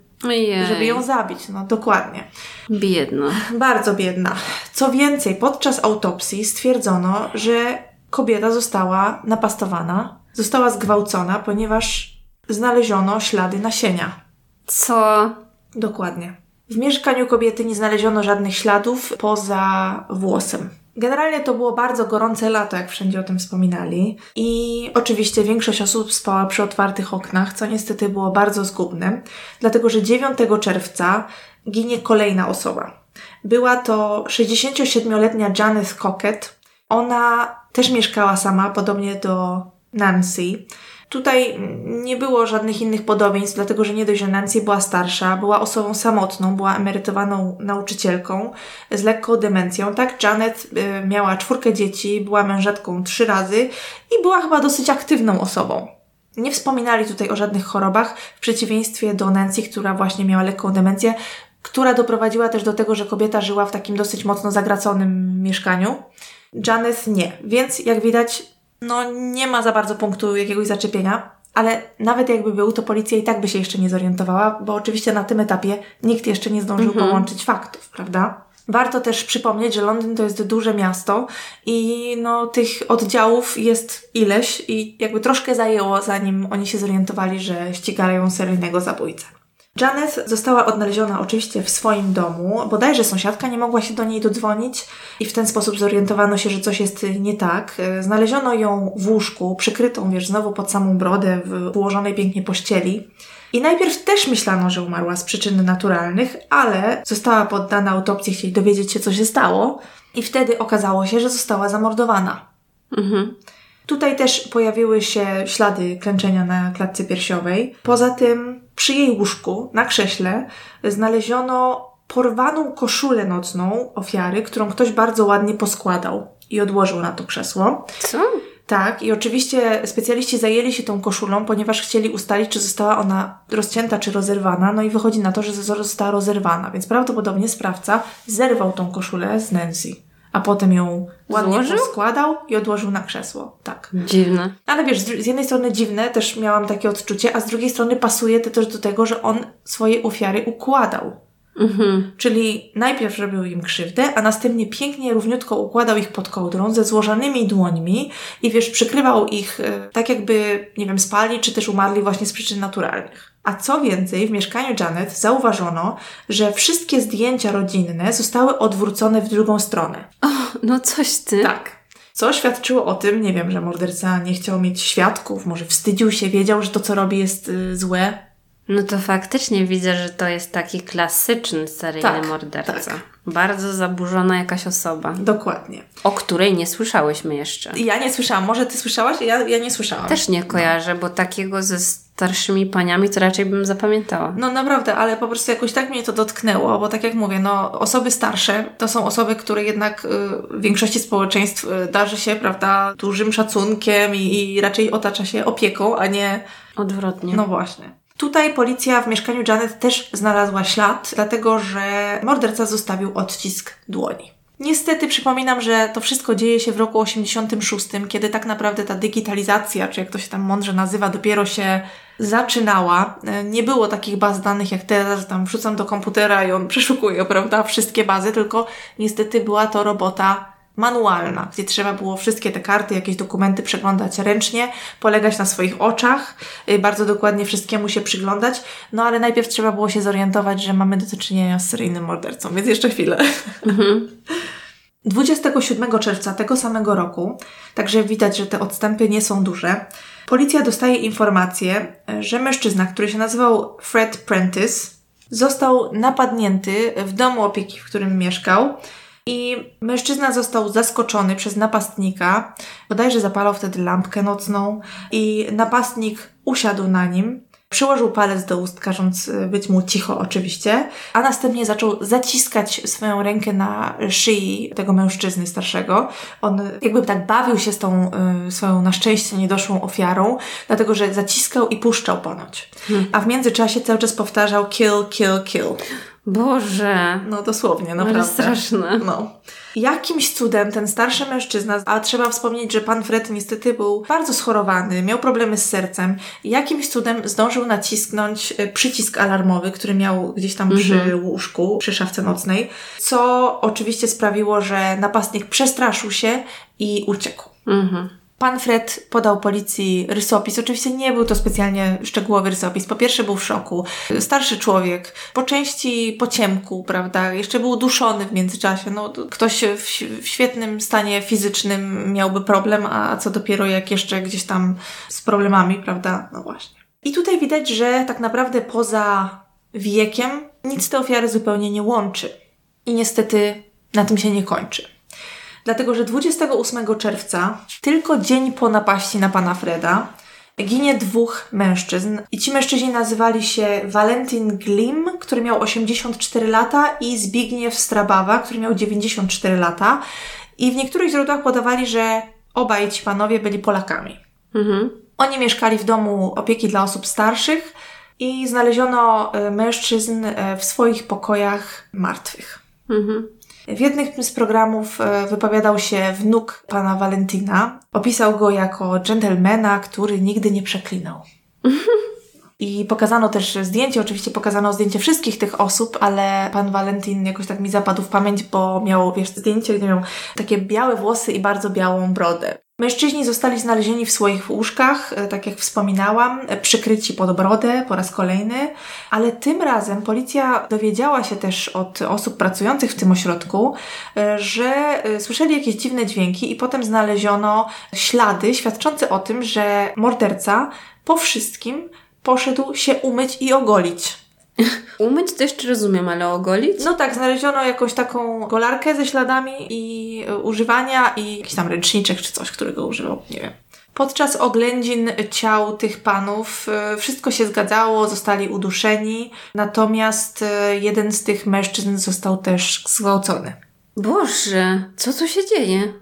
żeby ją zabić. No dokładnie. Biedna. Bardzo biedna. Co więcej, podczas autopsji stwierdzono, że kobieta została napastowana, została zgwałcona, ponieważ znaleziono ślady nasienia. Co? Dokładnie. W mieszkaniu kobiety nie znaleziono żadnych śladów poza włosem. Generalnie to było bardzo gorące lato, jak wszędzie o tym wspominali. I oczywiście większość osób spała przy otwartych oknach, co niestety było bardzo zgubne, dlatego że 9 czerwca ginie kolejna osoba. Była to 67-letnia Janet Cockett. Ona też mieszkała sama, podobnie do Nancy. Tutaj nie było żadnych innych podobieństw, dlatego że nie dość, że Nancy była starsza, była osobą samotną, była emerytowaną nauczycielką z lekką demencją. Tak, Janet y, miała czwórkę dzieci, była mężatką trzy razy i była chyba dosyć aktywną osobą. Nie wspominali tutaj o żadnych chorobach, w przeciwieństwie do Nancy, która właśnie miała lekką demencję, która doprowadziła też do tego, że kobieta żyła w takim dosyć mocno zagraconym mieszkaniu. Janet nie, więc jak widać, no nie ma za bardzo punktu jakiegoś zaczepienia, ale nawet jakby był, to policja i tak by się jeszcze nie zorientowała, bo oczywiście na tym etapie nikt jeszcze nie zdążył Mhm. połączyć faktów, prawda? Warto też przypomnieć, że Londyn to jest duże miasto i no, tych oddziałów jest ileś i jakby troszkę zajęło, zanim oni się zorientowali, że ścigają seryjnego zabójcę. Janet została odnaleziona oczywiście w swoim domu, bodajże sąsiadka nie mogła się do niej dodzwonić i w ten sposób zorientowano się, że coś jest nie tak. E, Znaleziono ją w łóżku, przykrytą, wiesz, znowu pod samą brodę, w ułożonej pięknie pościeli. I najpierw też myślano, że umarła z przyczyn naturalnych, ale została poddana autopsji, chcieli dowiedzieć się, co się stało i wtedy okazało się, że została zamordowana. Mhm. Tutaj też pojawiły się ślady klęczenia na klatce piersiowej. Poza tym przy jej łóżku, na krześle, znaleziono porwaną koszulę nocną ofiary, którą ktoś bardzo ładnie poskładał i odłożył na to krzesło. Co? Tak, i oczywiście specjaliści zajęli się tą koszulą, ponieważ chcieli ustalić, czy została ona rozcięta, czy rozerwana. No i wychodzi na to, że została rozerwana, więc prawdopodobnie sprawca zerwał tą koszulę z Nancy, a potem ją ładnie Złożył? poskładał i odłożył na krzesło. Tak. Dziwne. Ale wiesz, z z jednej strony dziwne, też miałam takie odczucie, a z drugiej strony pasuje to też do tego, że on swoje ofiary układał. Mhm. Czyli najpierw robił im krzywdę, a następnie pięknie, równiutko układał ich pod kołdrą ze złożonymi dłońmi i wiesz, przykrywał ich e, tak jakby, nie wiem, spali, czy też umarli właśnie z przyczyn naturalnych. A co więcej, w mieszkaniu Janet zauważono, że wszystkie zdjęcia rodzinne zostały odwrócone w drugą stronę. No coś ty. Tak. Co świadczyło o tym, nie wiem, że morderca nie chciał mieć świadków, może wstydził się, wiedział, że to, co robi, jest y, złe. No to faktycznie widzę, że to jest taki klasyczny seryjny Tak, morderca. tak. Bardzo zaburzona jakaś osoba, Dokładnie. o której nie słyszałyśmy jeszcze. Ja nie słyszałam, może ty słyszałaś? Ja, ja nie słyszałam. Też nie kojarzę, bo takiego ze starszymi paniami to raczej bym zapamiętała. No naprawdę, ale po prostu jakoś tak mnie to dotknęło, bo tak jak mówię, no osoby starsze to są osoby, które jednak y, w większości społeczeństw y, darzy się, prawda, dużym szacunkiem i, i raczej otacza się opieką, a nie Odwrotnie. No właśnie. Tutaj policja w mieszkaniu Janet też znalazła ślad, dlatego że morderca zostawił odcisk dłoni. Niestety przypominam, że to wszystko dzieje się w roku 86, kiedy tak naprawdę ta digitalizacja, czy jak to się tam mądrze nazywa, dopiero się zaczynała. E, nie było takich baz danych jak teraz, że tam wrzucam do komputera i on przeszukuje, prawda, wszystkie bazy, tylko niestety była to robota manualna, gdzie trzeba było wszystkie te karty, jakieś dokumenty przeglądać ręcznie, polegać na swoich oczach, y, bardzo dokładnie wszystkiemu się przyglądać, no ale najpierw trzeba było się zorientować, że mamy do czynienia z seryjnym mordercą, więc jeszcze chwilę. Mhm. 27 czerwca tego samego roku, także widać, że te odstępy nie są duże, policja dostaje informację, że mężczyzna, który się nazywał Fred Prentice, został napadnięty w domu opieki, w którym mieszkał i mężczyzna został zaskoczony przez napastnika. Bodajże zapalał wtedy lampkę nocną i napastnik usiadł na nim. Przyłożył palec do ust, każąc y, być mu cicho oczywiście, a następnie zaczął zaciskać swoją rękę na szyi tego mężczyzny starszego. On jakby tak bawił się z tą y, swoją na szczęście niedoszłą ofiarą, dlatego że zaciskał i puszczał ponoć. Hmm. A w międzyczasie cały czas powtarzał kill, kill, kill. Boże. No dosłownie, naprawdę. Ale straszne. No. Jakimś cudem ten starszy mężczyzna, a trzeba wspomnieć, że pan Fred niestety był bardzo schorowany, miał problemy z sercem, jakimś cudem zdążył nacisknąć e, przycisk alarmowy, który miał gdzieś tam przy mhm. łóżku, przy szafce nocnej, co oczywiście sprawiło, że napastnik przestraszył się i uciekł. Mhm. Pan Fred podał policji rysopis. Oczywiście nie był to specjalnie szczegółowy rysopis. Po pierwsze był w szoku. Starszy człowiek, po części po ciemku, prawda? Jeszcze był duszony w międzyczasie. No, ktoś w, w świetnym stanie fizycznym miałby problem, a co dopiero jak jeszcze gdzieś tam z problemami, prawda? No właśnie. I tutaj widać, że tak naprawdę poza wiekiem nic te ofiary zupełnie nie łączy. I niestety na tym się nie kończy dlatego że 28 czerwca, tylko dzień po napaści na pana Freda, ginie dwóch mężczyzn. I ci mężczyźni nazywali się Valentin Glim, który miał 84 lata, i Zbigniew Strabawa, który miał 94 lata. I w niektórych źródłach podawali, że obaj ci panowie byli Polakami. Mhm. Oni mieszkali w domu opieki dla osób starszych i znaleziono e, mężczyzn e, w swoich pokojach martwych. Mhm. W jednym z programów e, wypowiadał się wnuk pana Valentina. Opisał go jako dżentelmena, który nigdy nie przeklinał. I pokazano też zdjęcie, oczywiście pokazano zdjęcie wszystkich tych osób, ale pan Valentin jakoś tak mi zapadł w pamięć, bo miał, wiesz, zdjęcie, gdzie miał takie białe włosy i bardzo białą brodę. Mężczyźni zostali znalezieni w swoich łóżkach, e, tak jak wspominałam, e, przykryci pod brodę po raz kolejny, ale tym razem policja dowiedziała się też od osób pracujących w tym ośrodku, e, że słyszeli jakieś dziwne dźwięki i potem znaleziono ślady świadczące o tym, że morderca po wszystkim poszedł się umyć i ogolić. Umyć to jeszcze rozumiem, ale ogolić? No tak, znaleziono jakąś taką golarkę ze śladami i e, używania i jakiś tam ręczniczek czy coś, którego używał, nie wiem. Podczas oględzin ciał tych panów e, wszystko się zgadzało, zostali uduszeni, natomiast e, jeden z tych mężczyzn został też zgwałcony. Boże, co tu się dzieje?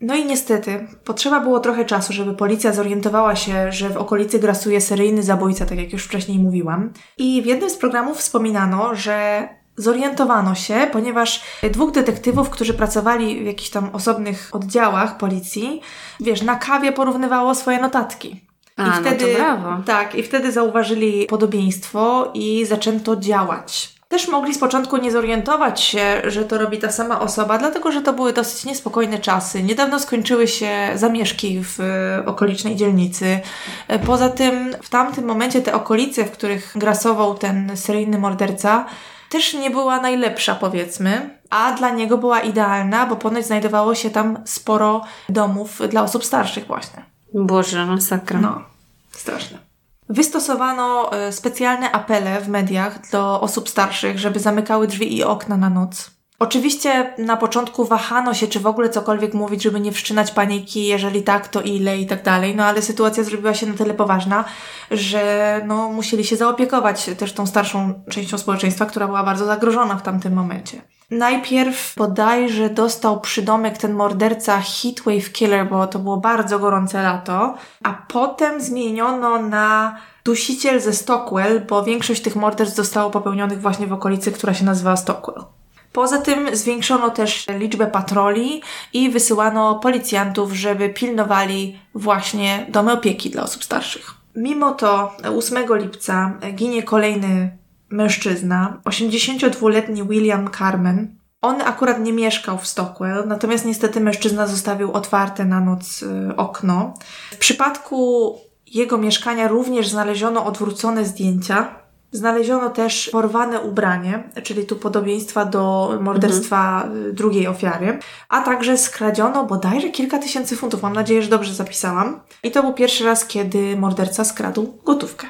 No i niestety, potrzeba było trochę czasu, żeby policja zorientowała się, że w okolicy grasuje seryjny zabójca, tak jak już wcześniej mówiłam. I w jednym z programów wspominano, że zorientowano się, ponieważ dwóch detektywów, którzy pracowali w jakichś tam osobnych oddziałach policji, wiesz, na kawie porównywało swoje notatki. A, I wtedy, no to brawo. Tak, i wtedy zauważyli podobieństwo i zaczęto działać. Też mogli z początku nie zorientować się, że to robi ta sama osoba, dlatego że to były dosyć niespokojne czasy. Niedawno skończyły się zamieszki w e, okolicznej dzielnicy. E, poza tym, w tamtym momencie te okolice, w których grasował ten seryjny morderca, też nie była najlepsza, powiedzmy, a dla niego była idealna, bo ponoć znajdowało się tam sporo domów dla osób starszych, właśnie. Boże, masakra. No, straszne. Wystosowano e, specjalne apele w mediach do osób starszych, żeby zamykały drzwi i okna na noc. Oczywiście na początku wahano się, czy w ogóle cokolwiek mówić, żeby nie wszczynać paniki, jeżeli tak, to ile i tak dalej, no ale sytuacja zrobiła się na tyle poważna, że no, musieli się zaopiekować też tą starszą częścią społeczeństwa, która była bardzo zagrożona w tamtym momencie. Najpierw bodajże dostał przydomek ten morderca Heatwave Killer, bo to było bardzo gorące lato, a potem zmieniono na dusiciel ze Stockwell, bo większość tych morderstw zostało popełnionych właśnie w okolicy, która się nazywa Stockwell. Poza tym zwiększono też liczbę patroli i wysyłano policjantów, żeby pilnowali właśnie domy opieki dla osób starszych. Mimo to 8 lipca ginie kolejny mężczyzna, 82-letni William Carmen. On akurat nie mieszkał w Stockwell, natomiast niestety mężczyzna zostawił otwarte na noc y, okno. W przypadku jego mieszkania również znaleziono odwrócone zdjęcia. Znaleziono też porwane ubranie, czyli tu podobieństwa do morderstwa mhm. drugiej ofiary, a także skradziono bodajże kilka tysięcy funtów. Mam nadzieję, że dobrze zapisałam. I to był pierwszy raz, kiedy morderca skradł gotówkę.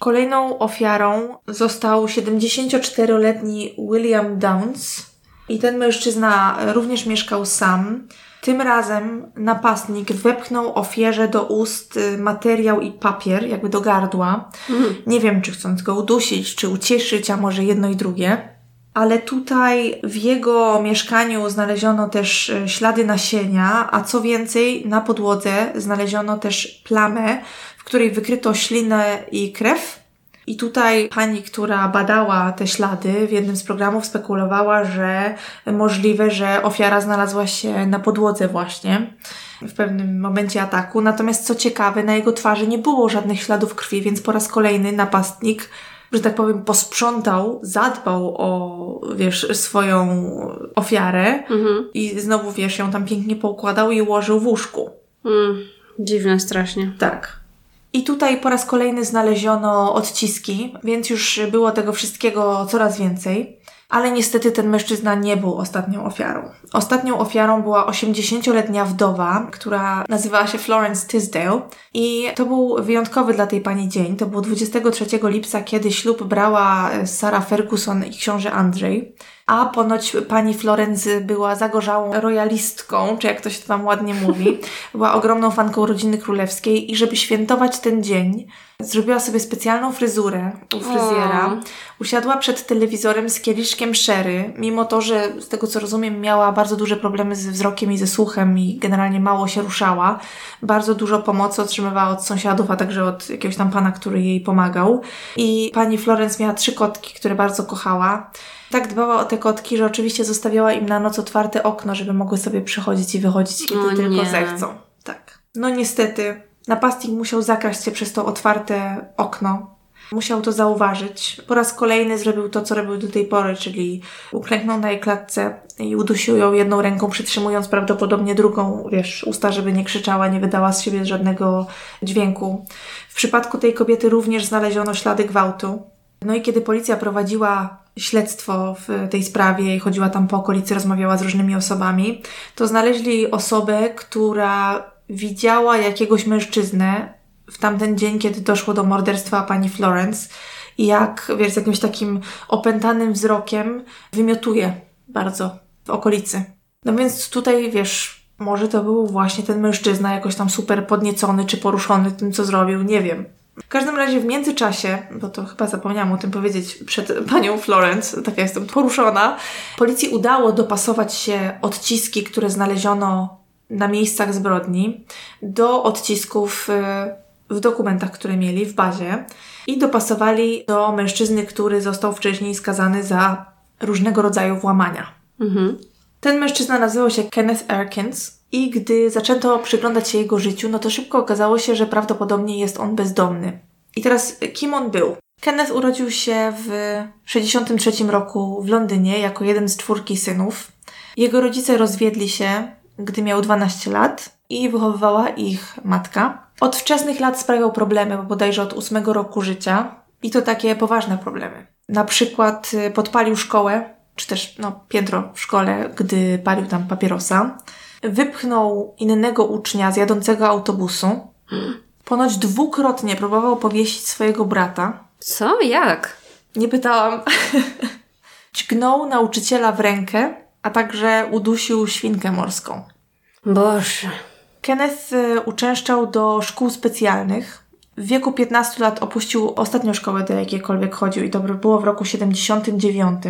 Kolejną ofiarą został 74-letni William Downs. I ten mężczyzna również mieszkał sam. Tym razem napastnik wepchnął ofierze do ust y, materiał i papier, jakby do gardła. Mhm. Nie wiem, czy chcąc go udusić, czy ucieszyć, a może jedno i drugie. Ale tutaj w jego mieszkaniu znaleziono też y, ślady nasienia, a co więcej, na podłodze znaleziono też plamę, w której wykryto ślinę i krew i tutaj pani, która badała te ślady w jednym z programów spekulowała, że możliwe, że ofiara znalazła się na podłodze właśnie w pewnym momencie ataku. Natomiast co ciekawe, na jego twarzy nie było żadnych śladów krwi, więc po raz kolejny napastnik że tak powiem, posprzątał, zadbał o, wiesz, swoją ofiarę mhm. i znowu, wiesz, ją tam pięknie poukładał i ułożył w łóżku. Mm, dziwne strasznie. Tak. I tutaj po raz kolejny znaleziono odciski, więc już było tego wszystkiego coraz więcej. Ale niestety ten mężczyzna nie był ostatnią ofiarą. Ostatnią ofiarą była 80-letnia wdowa, która nazywała się Florence Tisdale. I to był wyjątkowy dla tej pani dzień. To było 23 lipca, kiedy ślub brała Sarah Ferguson i książę Andrzej a ponoć pani Florence była zagorzałą royalistką, czy jak to się tam ładnie mówi. Była ogromną fanką rodziny królewskiej i żeby świętować ten dzień, zrobiła sobie specjalną fryzurę u fryzjera. Usiadła przed telewizorem z kieliszkiem sherry, mimo to, że z tego co rozumiem miała bardzo duże problemy ze wzrokiem i ze słuchem i generalnie mało się ruszała. Bardzo dużo pomocy otrzymywała od sąsiadów, a także od jakiegoś tam pana, który jej pomagał. I pani Florence miała trzy kotki, które bardzo kochała tak dbała o te kotki, że oczywiście zostawiała im na noc otwarte okno, żeby mogły sobie przychodzić i wychodzić, kiedy o, tylko nie. zechcą. Tak. No niestety, napastnik musiał zakraść się przez to otwarte okno. Musiał to zauważyć. Po raz kolejny zrobił to, co robił do tej pory, czyli uklęknął na jej klatce i udusił ją jedną ręką, przytrzymując prawdopodobnie drugą, wiesz, usta, żeby nie krzyczała, nie wydała z siebie żadnego dźwięku. W przypadku tej kobiety również znaleziono ślady gwałtu. No i kiedy policja prowadziła śledztwo w tej sprawie i chodziła tam po okolicy, rozmawiała z różnymi osobami, to znaleźli osobę, która widziała jakiegoś mężczyznę w tamten dzień, kiedy doszło do morderstwa pani Florence i jak, wiesz, z jakimś takim opętanym wzrokiem wymiotuje bardzo w okolicy. No więc tutaj, wiesz, może to był właśnie ten mężczyzna jakoś tam super podniecony czy poruszony tym, co zrobił, nie wiem. W każdym razie w międzyczasie, bo to chyba zapomniałam o tym powiedzieć przed panią Florence, tak ja jestem poruszona, policji udało dopasować się odciski, które znaleziono na miejscach zbrodni, do odcisków y, w dokumentach, które mieli w bazie i dopasowali do mężczyzny, który został wcześniej skazany za różnego rodzaju włamania. Mhm. Ten mężczyzna nazywał się Kenneth Erkins i gdy zaczęto przyglądać się jego życiu, no to szybko okazało się, że prawdopodobnie jest on bezdomny. I teraz kim on był? Kenneth urodził się w 1963 roku w Londynie jako jeden z czwórki synów. Jego rodzice rozwiedli się, gdy miał 12 lat i wychowywała ich matka. Od wczesnych lat sprawiał problemy, bo bodajże od 8 roku życia i to takie poważne problemy. Na przykład y, podpalił szkołę, czy też no, piętro w szkole, gdy palił tam papierosa wypchnął innego ucznia z jadącego autobusu. Ponoć dwukrotnie próbował powiesić swojego brata. Co? Jak? Nie pytałam. Ćgnął nauczyciela w rękę, a także udusił świnkę morską. Boże. Kenneth y, uczęszczał do szkół specjalnych. W wieku 15 lat opuścił ostatnią szkołę, do jakiejkolwiek chodził i to było w roku 79.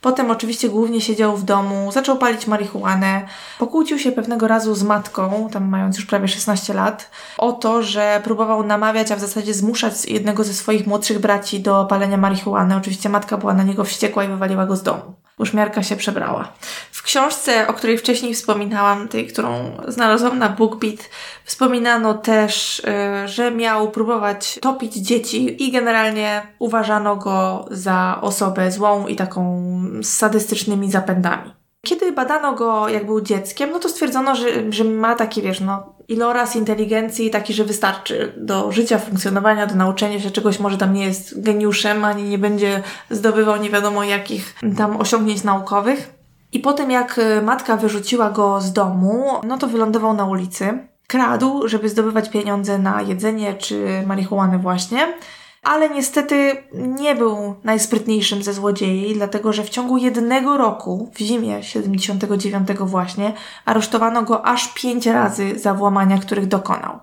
Potem oczywiście głównie siedział w domu, zaczął palić marihuanę, pokłócił się pewnego razu z matką, tam mając już prawie 16 lat, o to, że próbował namawiać, a w zasadzie zmuszać jednego ze swoich młodszych braci do palenia marihuany. Oczywiście matka była na niego wściekła i wywaliła go z domu. Uszmiarka się przebrała. W książce, o której wcześniej wspominałam, tej, którą znalazłam na BookBeat, wspominano też, y, że miał próbować topić dzieci i generalnie uważano go za osobę złą i taką z sadystycznymi zapędami. Kiedy badano go, jak był dzieckiem, no to stwierdzono, że, że ma taki, wiesz, no, iloraz inteligencji taki, że wystarczy do życia, funkcjonowania, do nauczenia się czegoś, może tam nie jest geniuszem, ani nie będzie zdobywał nie wiadomo jakich tam osiągnięć naukowych. I potem jak y, matka wyrzuciła go z domu, no to wylądował na ulicy. Kradł, żeby zdobywać pieniądze na jedzenie czy marihuanę właśnie ale niestety nie był najsprytniejszym ze złodziei, dlatego że w ciągu jednego roku, w zimie 79 właśnie, aresztowano go aż pięć razy za włamania, których dokonał.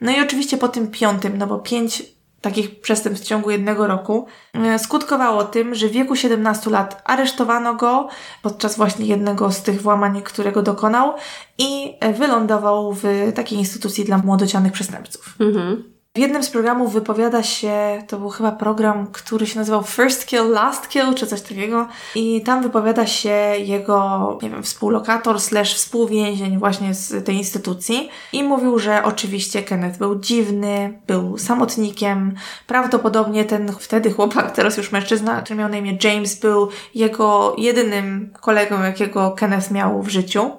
No i oczywiście po tym piątym, no bo pięć takich przestępstw w ciągu jednego roku, e, skutkowało tym, że w wieku 17 lat aresztowano go podczas właśnie jednego z tych włamań, którego dokonał i wylądował w takiej instytucji dla młodocianych przestępców. Mhm. W jednym z programów wypowiada się, to był chyba program, który się nazywał First Kill, Last Kill, czy coś takiego. I tam wypowiada się jego, nie wiem, współlokator slash współwięzień właśnie z tej instytucji. I mówił, że oczywiście Kenneth był dziwny, był samotnikiem. Prawdopodobnie ten wtedy chłopak, teraz już mężczyzna, który miał na imię James, był jego jedynym kolegą, jakiego Kenneth miał w życiu.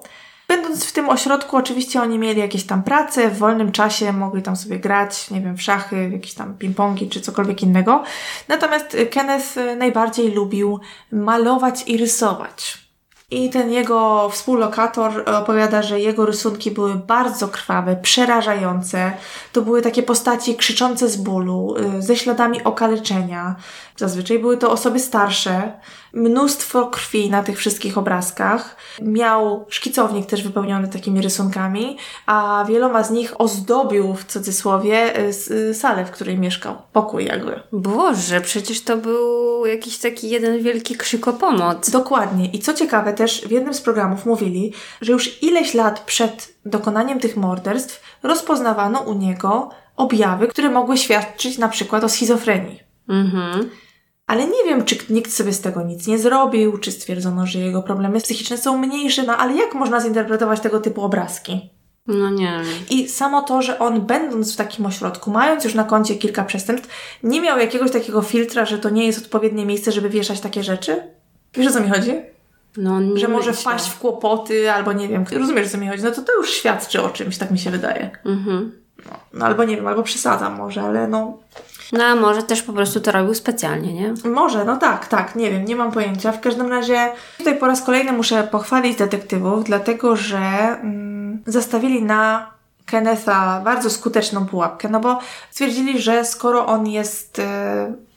Będąc w tym ośrodku, oczywiście oni mieli jakieś tam prace, w wolnym czasie mogli tam sobie grać, nie wiem, w szachy, jakieś tam ping-pongi czy cokolwiek innego. Natomiast Kenneth najbardziej lubił malować i rysować. I ten jego współlokator opowiada, że jego rysunki były bardzo krwawe, przerażające. To były takie postaci krzyczące z bólu, y, ze śladami okaleczenia. Zazwyczaj były to osoby starsze. Mnóstwo krwi na tych wszystkich obrazkach. Miał szkicownik też wypełniony takimi rysunkami, a wieloma z nich ozdobił w cudzysłowie salę, w której mieszkał. Pokój jakby. Boże, przecież to był jakiś taki jeden wielki krzyk o pomoc. Dokładnie. I co ciekawe, też w jednym z programów mówili, że już ileś lat przed dokonaniem tych morderstw rozpoznawano u niego objawy, które mogły świadczyć na przykład o schizofrenii. Mhm. Ale nie wiem, czy nikt sobie z tego nic nie zrobił, czy stwierdzono, że jego problemy psychiczne są mniejsze, no ale jak można zinterpretować tego typu obrazki? No nie. I samo to, że on będąc w takim ośrodku, mając już na koncie kilka przestępstw, nie miał jakiegoś takiego filtra, że to nie jest odpowiednie miejsce, żeby wieszać takie rzeczy? Wiesz o co mi chodzi? No, nie że może myślę. wpaść w kłopoty, albo nie wiem, rozumiesz o co mi chodzi? No to to już świadczy o czymś, tak mi się wydaje. Mhm. No, no albo nie wiem, albo przesadzam może, ale no... No a może też po prostu to robił specjalnie, nie? Może, no tak, tak, nie wiem, nie mam pojęcia. W każdym razie tutaj po raz kolejny muszę pochwalić detektywów, dlatego że mm, zastawili na Kennetha bardzo skuteczną pułapkę, no bo stwierdzili, że skoro on jest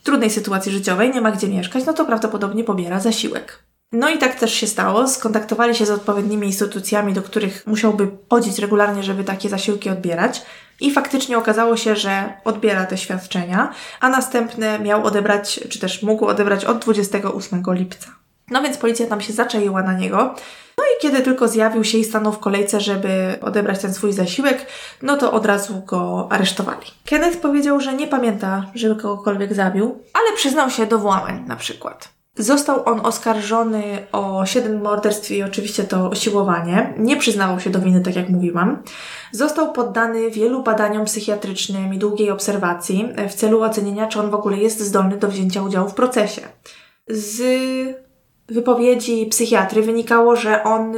w trudnej sytuacji życiowej, nie ma gdzie mieszkać, no to prawdopodobnie pobiera zasiłek. No i tak też się stało. Skontaktowali się z odpowiednimi instytucjami, do których musiałby chodzić regularnie, żeby takie zasiłki odbierać. I faktycznie okazało się, że odbiera te świadczenia, a następne miał odebrać, czy też mógł odebrać od 28 lipca. No więc policja tam się zaczaiła na niego. No i kiedy tylko zjawił się i stanął w kolejce, żeby odebrać ten swój zasiłek, no to od razu go aresztowali. Kenneth powiedział, że nie pamięta, żeby kogokolwiek zabił, ale przyznał się do włamań na przykład. Został on oskarżony o siedem morderstw i oczywiście to osiłowanie. Nie przyznawał się do winy, tak jak mówiłam. Został poddany wielu badaniom psychiatrycznym i długiej obserwacji w celu ocenienia, czy on w ogóle jest zdolny do wzięcia udziału w procesie. Z wypowiedzi psychiatry wynikało, że on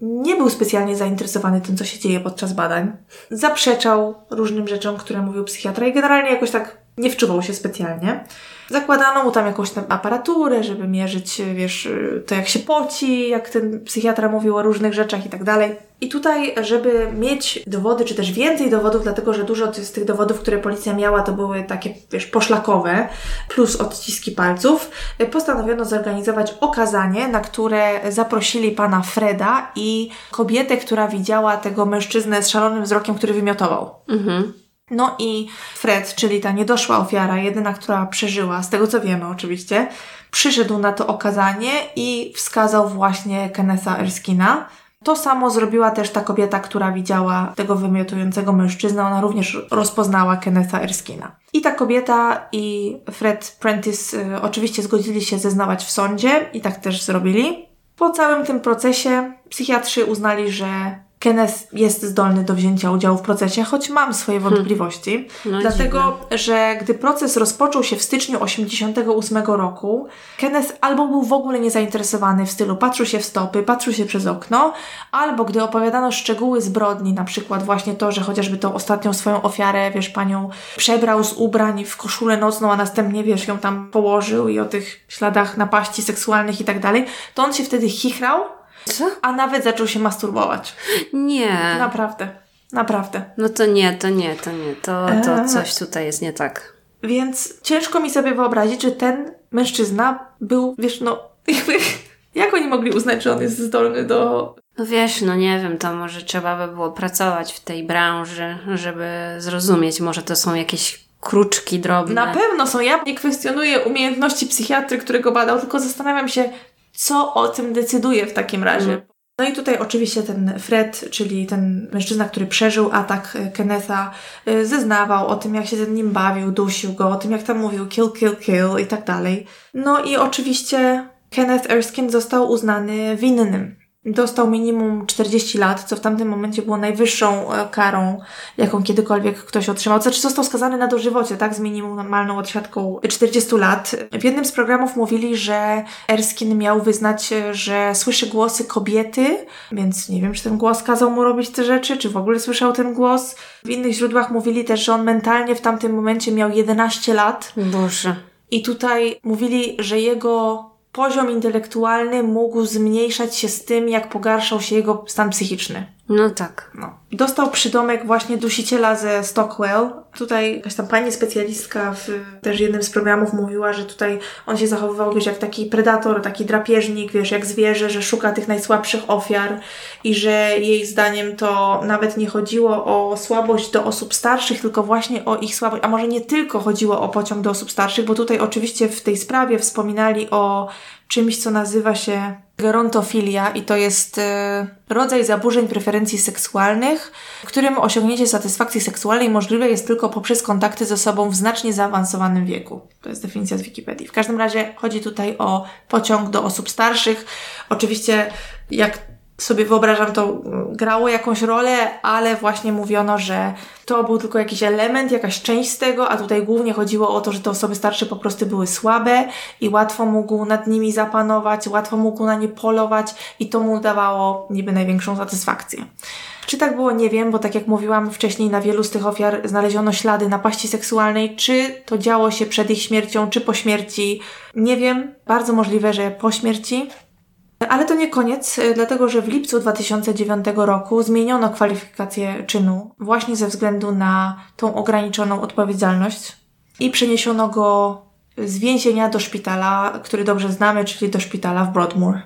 nie był specjalnie zainteresowany tym, co się dzieje podczas badań. Zaprzeczał różnym rzeczom, które mówił psychiatra i generalnie jakoś tak nie wczuwał się specjalnie. Zakładano mu tam jakąś tam aparaturę, żeby mierzyć, wiesz, to jak się poci, jak ten psychiatra mówił o różnych rzeczach i tak dalej. I tutaj, żeby mieć dowody, czy też więcej dowodów, dlatego że dużo z tych dowodów, które policja miała, to były takie, wiesz, poszlakowe, plus odciski palców, postanowiono zorganizować okazanie, na które zaprosili pana Freda i kobietę, która widziała tego mężczyznę z szalonym wzrokiem, który wymiotował. Mhm. No i Fred, czyli ta niedoszła ofiara, jedyna, która przeżyła, z tego co wiemy oczywiście, przyszedł na to okazanie i wskazał właśnie Kennetha Erskina. To samo zrobiła też ta kobieta, która widziała tego wymiotującego mężczyznę. Ona również rozpoznała Kennetha Erskina. I ta kobieta i Fred Prentice y, oczywiście zgodzili się zeznawać w sądzie i tak też zrobili. Po całym tym procesie psychiatrzy uznali, że Kenneth jest zdolny do wzięcia udziału w procesie, choć mam swoje wątpliwości. No, dlatego, że gdy proces rozpoczął się w styczniu 88 roku, Kenneth albo był w ogóle niezainteresowany w stylu patrzył się w stopy, patrzył się przez okno, albo gdy opowiadano szczegóły zbrodni, na przykład właśnie to, że chociażby tą ostatnią swoją ofiarę, wiesz, panią przebrał z ubrań w koszulę nocną, a następnie, wiesz, ją tam położył i o tych śladach napaści seksualnych i tak dalej, to on się wtedy chichrał, Co? a nawet zaczął się masturbować. Nie. Naprawdę. Naprawdę. No to nie, to nie, to nie. To, to Eee. coś tutaj jest nie tak. Więc ciężko mi sobie wyobrazić, że ten mężczyzna był, wiesz, no, jakby, jak oni mogli uznać, że on jest zdolny do. No wiesz, no nie wiem, to może trzeba by było pracować w tej branży, żeby zrozumieć. Może to są jakieś kruczki drobne. Na pewno są. Ja nie kwestionuję umiejętności psychiatry, którego badał, tylko zastanawiam się, co o tym decyduje w takim razie. Mm. No i tutaj oczywiście ten Fred, czyli ten mężczyzna, który przeżył atak e, Kennetha, e, zeznawał o tym, jak się z nim bawił, dusił go, o tym, jak tam mówił kill, kill, kill i tak dalej. No i oczywiście Kenneth Erskine został uznany winnym. Dostał minimum 40 lat, co w tamtym momencie było najwyższą e, karą, jaką kiedykolwiek ktoś otrzymał. Znaczy został skazany na dożywocie, tak, z minimalną odsiadką 40 lat. W jednym z programów mówili, że Erskine miał wyznać, e, że słyszy głosy kobiety, więc nie wiem, czy ten głos kazał mu robić te rzeczy, czy w ogóle słyszał ten głos. W innych źródłach mówili też, że on mentalnie w tamtym momencie miał 11 lat. Boże. I tutaj mówili, że jego poziom intelektualny mógł zmniejszać się z tym, jak pogarszał się jego stan psychiczny. No tak. No. Dostał przydomek właśnie dusiciela ze Stockwell. Tutaj jakaś tam pani specjalistka w też jednym z programów mówiła, że tutaj on się zachowywał, wiesz, jak taki predator, taki drapieżnik, wiesz, jak zwierzę, że szuka tych najsłabszych ofiar i że jej zdaniem to nawet nie chodziło o słabość do osób starszych, tylko właśnie o ich słabość, a może nie tylko chodziło o pociąg do osób starszych, bo tutaj oczywiście w tej sprawie wspominali o czymś, co nazywa się gerontofilia i to jest e, rodzaj zaburzeń preferencji seksualnych, w którym osiągnięcie satysfakcji seksualnej możliwe jest tylko poprzez kontakty ze sobą w znacznie zaawansowanym wieku. To jest definicja z Wikipedii. W każdym razie chodzi tutaj o pociąg do osób starszych. Oczywiście jak sobie wyobrażam, to mm, grało jakąś rolę, ale właśnie mówiono, że to był tylko jakiś element, jakaś część z tego, a tutaj głównie chodziło o to, że te osoby starsze po prostu były słabe i łatwo mógł nad nimi zapanować, łatwo mógł na nie polować i to mu dawało niby największą satysfakcję. Czy tak było, nie wiem, bo tak jak mówiłam wcześniej, na wielu z tych ofiar znaleziono ślady napaści seksualnej. Czy to działo się przed ich śmiercią, czy po śmierci? Nie wiem. Bardzo możliwe, że po śmierci. Ale to nie koniec, y, dlatego że w lipcu 2009 roku zmieniono kwalifikację czynu właśnie ze względu na tą ograniczoną odpowiedzialność i przeniesiono go z więzienia do szpitala, który dobrze znamy, czyli do szpitala w Broadmoor.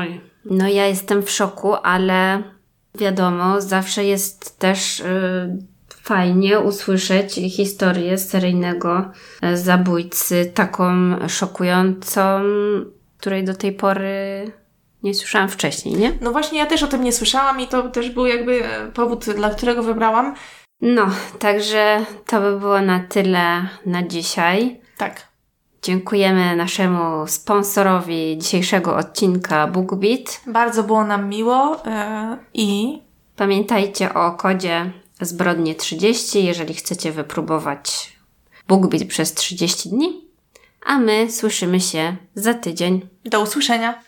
Oj. No ja jestem w szoku, ale wiadomo, zawsze jest też y, fajnie usłyszeć historię seryjnego y, zabójcy, taką szokującą, której do tej pory nie słyszałam wcześniej, nie? No właśnie, ja też o tym nie słyszałam i to też był jakby e, powód, dla którego wybrałam. No, także to by było na tyle na dzisiaj. Tak. Dziękujemy naszemu sponsorowi dzisiejszego odcinka BookBeat. Bardzo było nam miło e, i Pamiętajcie o kodzie zbrodnie 30, jeżeli chcecie wypróbować BookBeat przez 30 dni. A my słyszymy się za tydzień. do usłyszenia.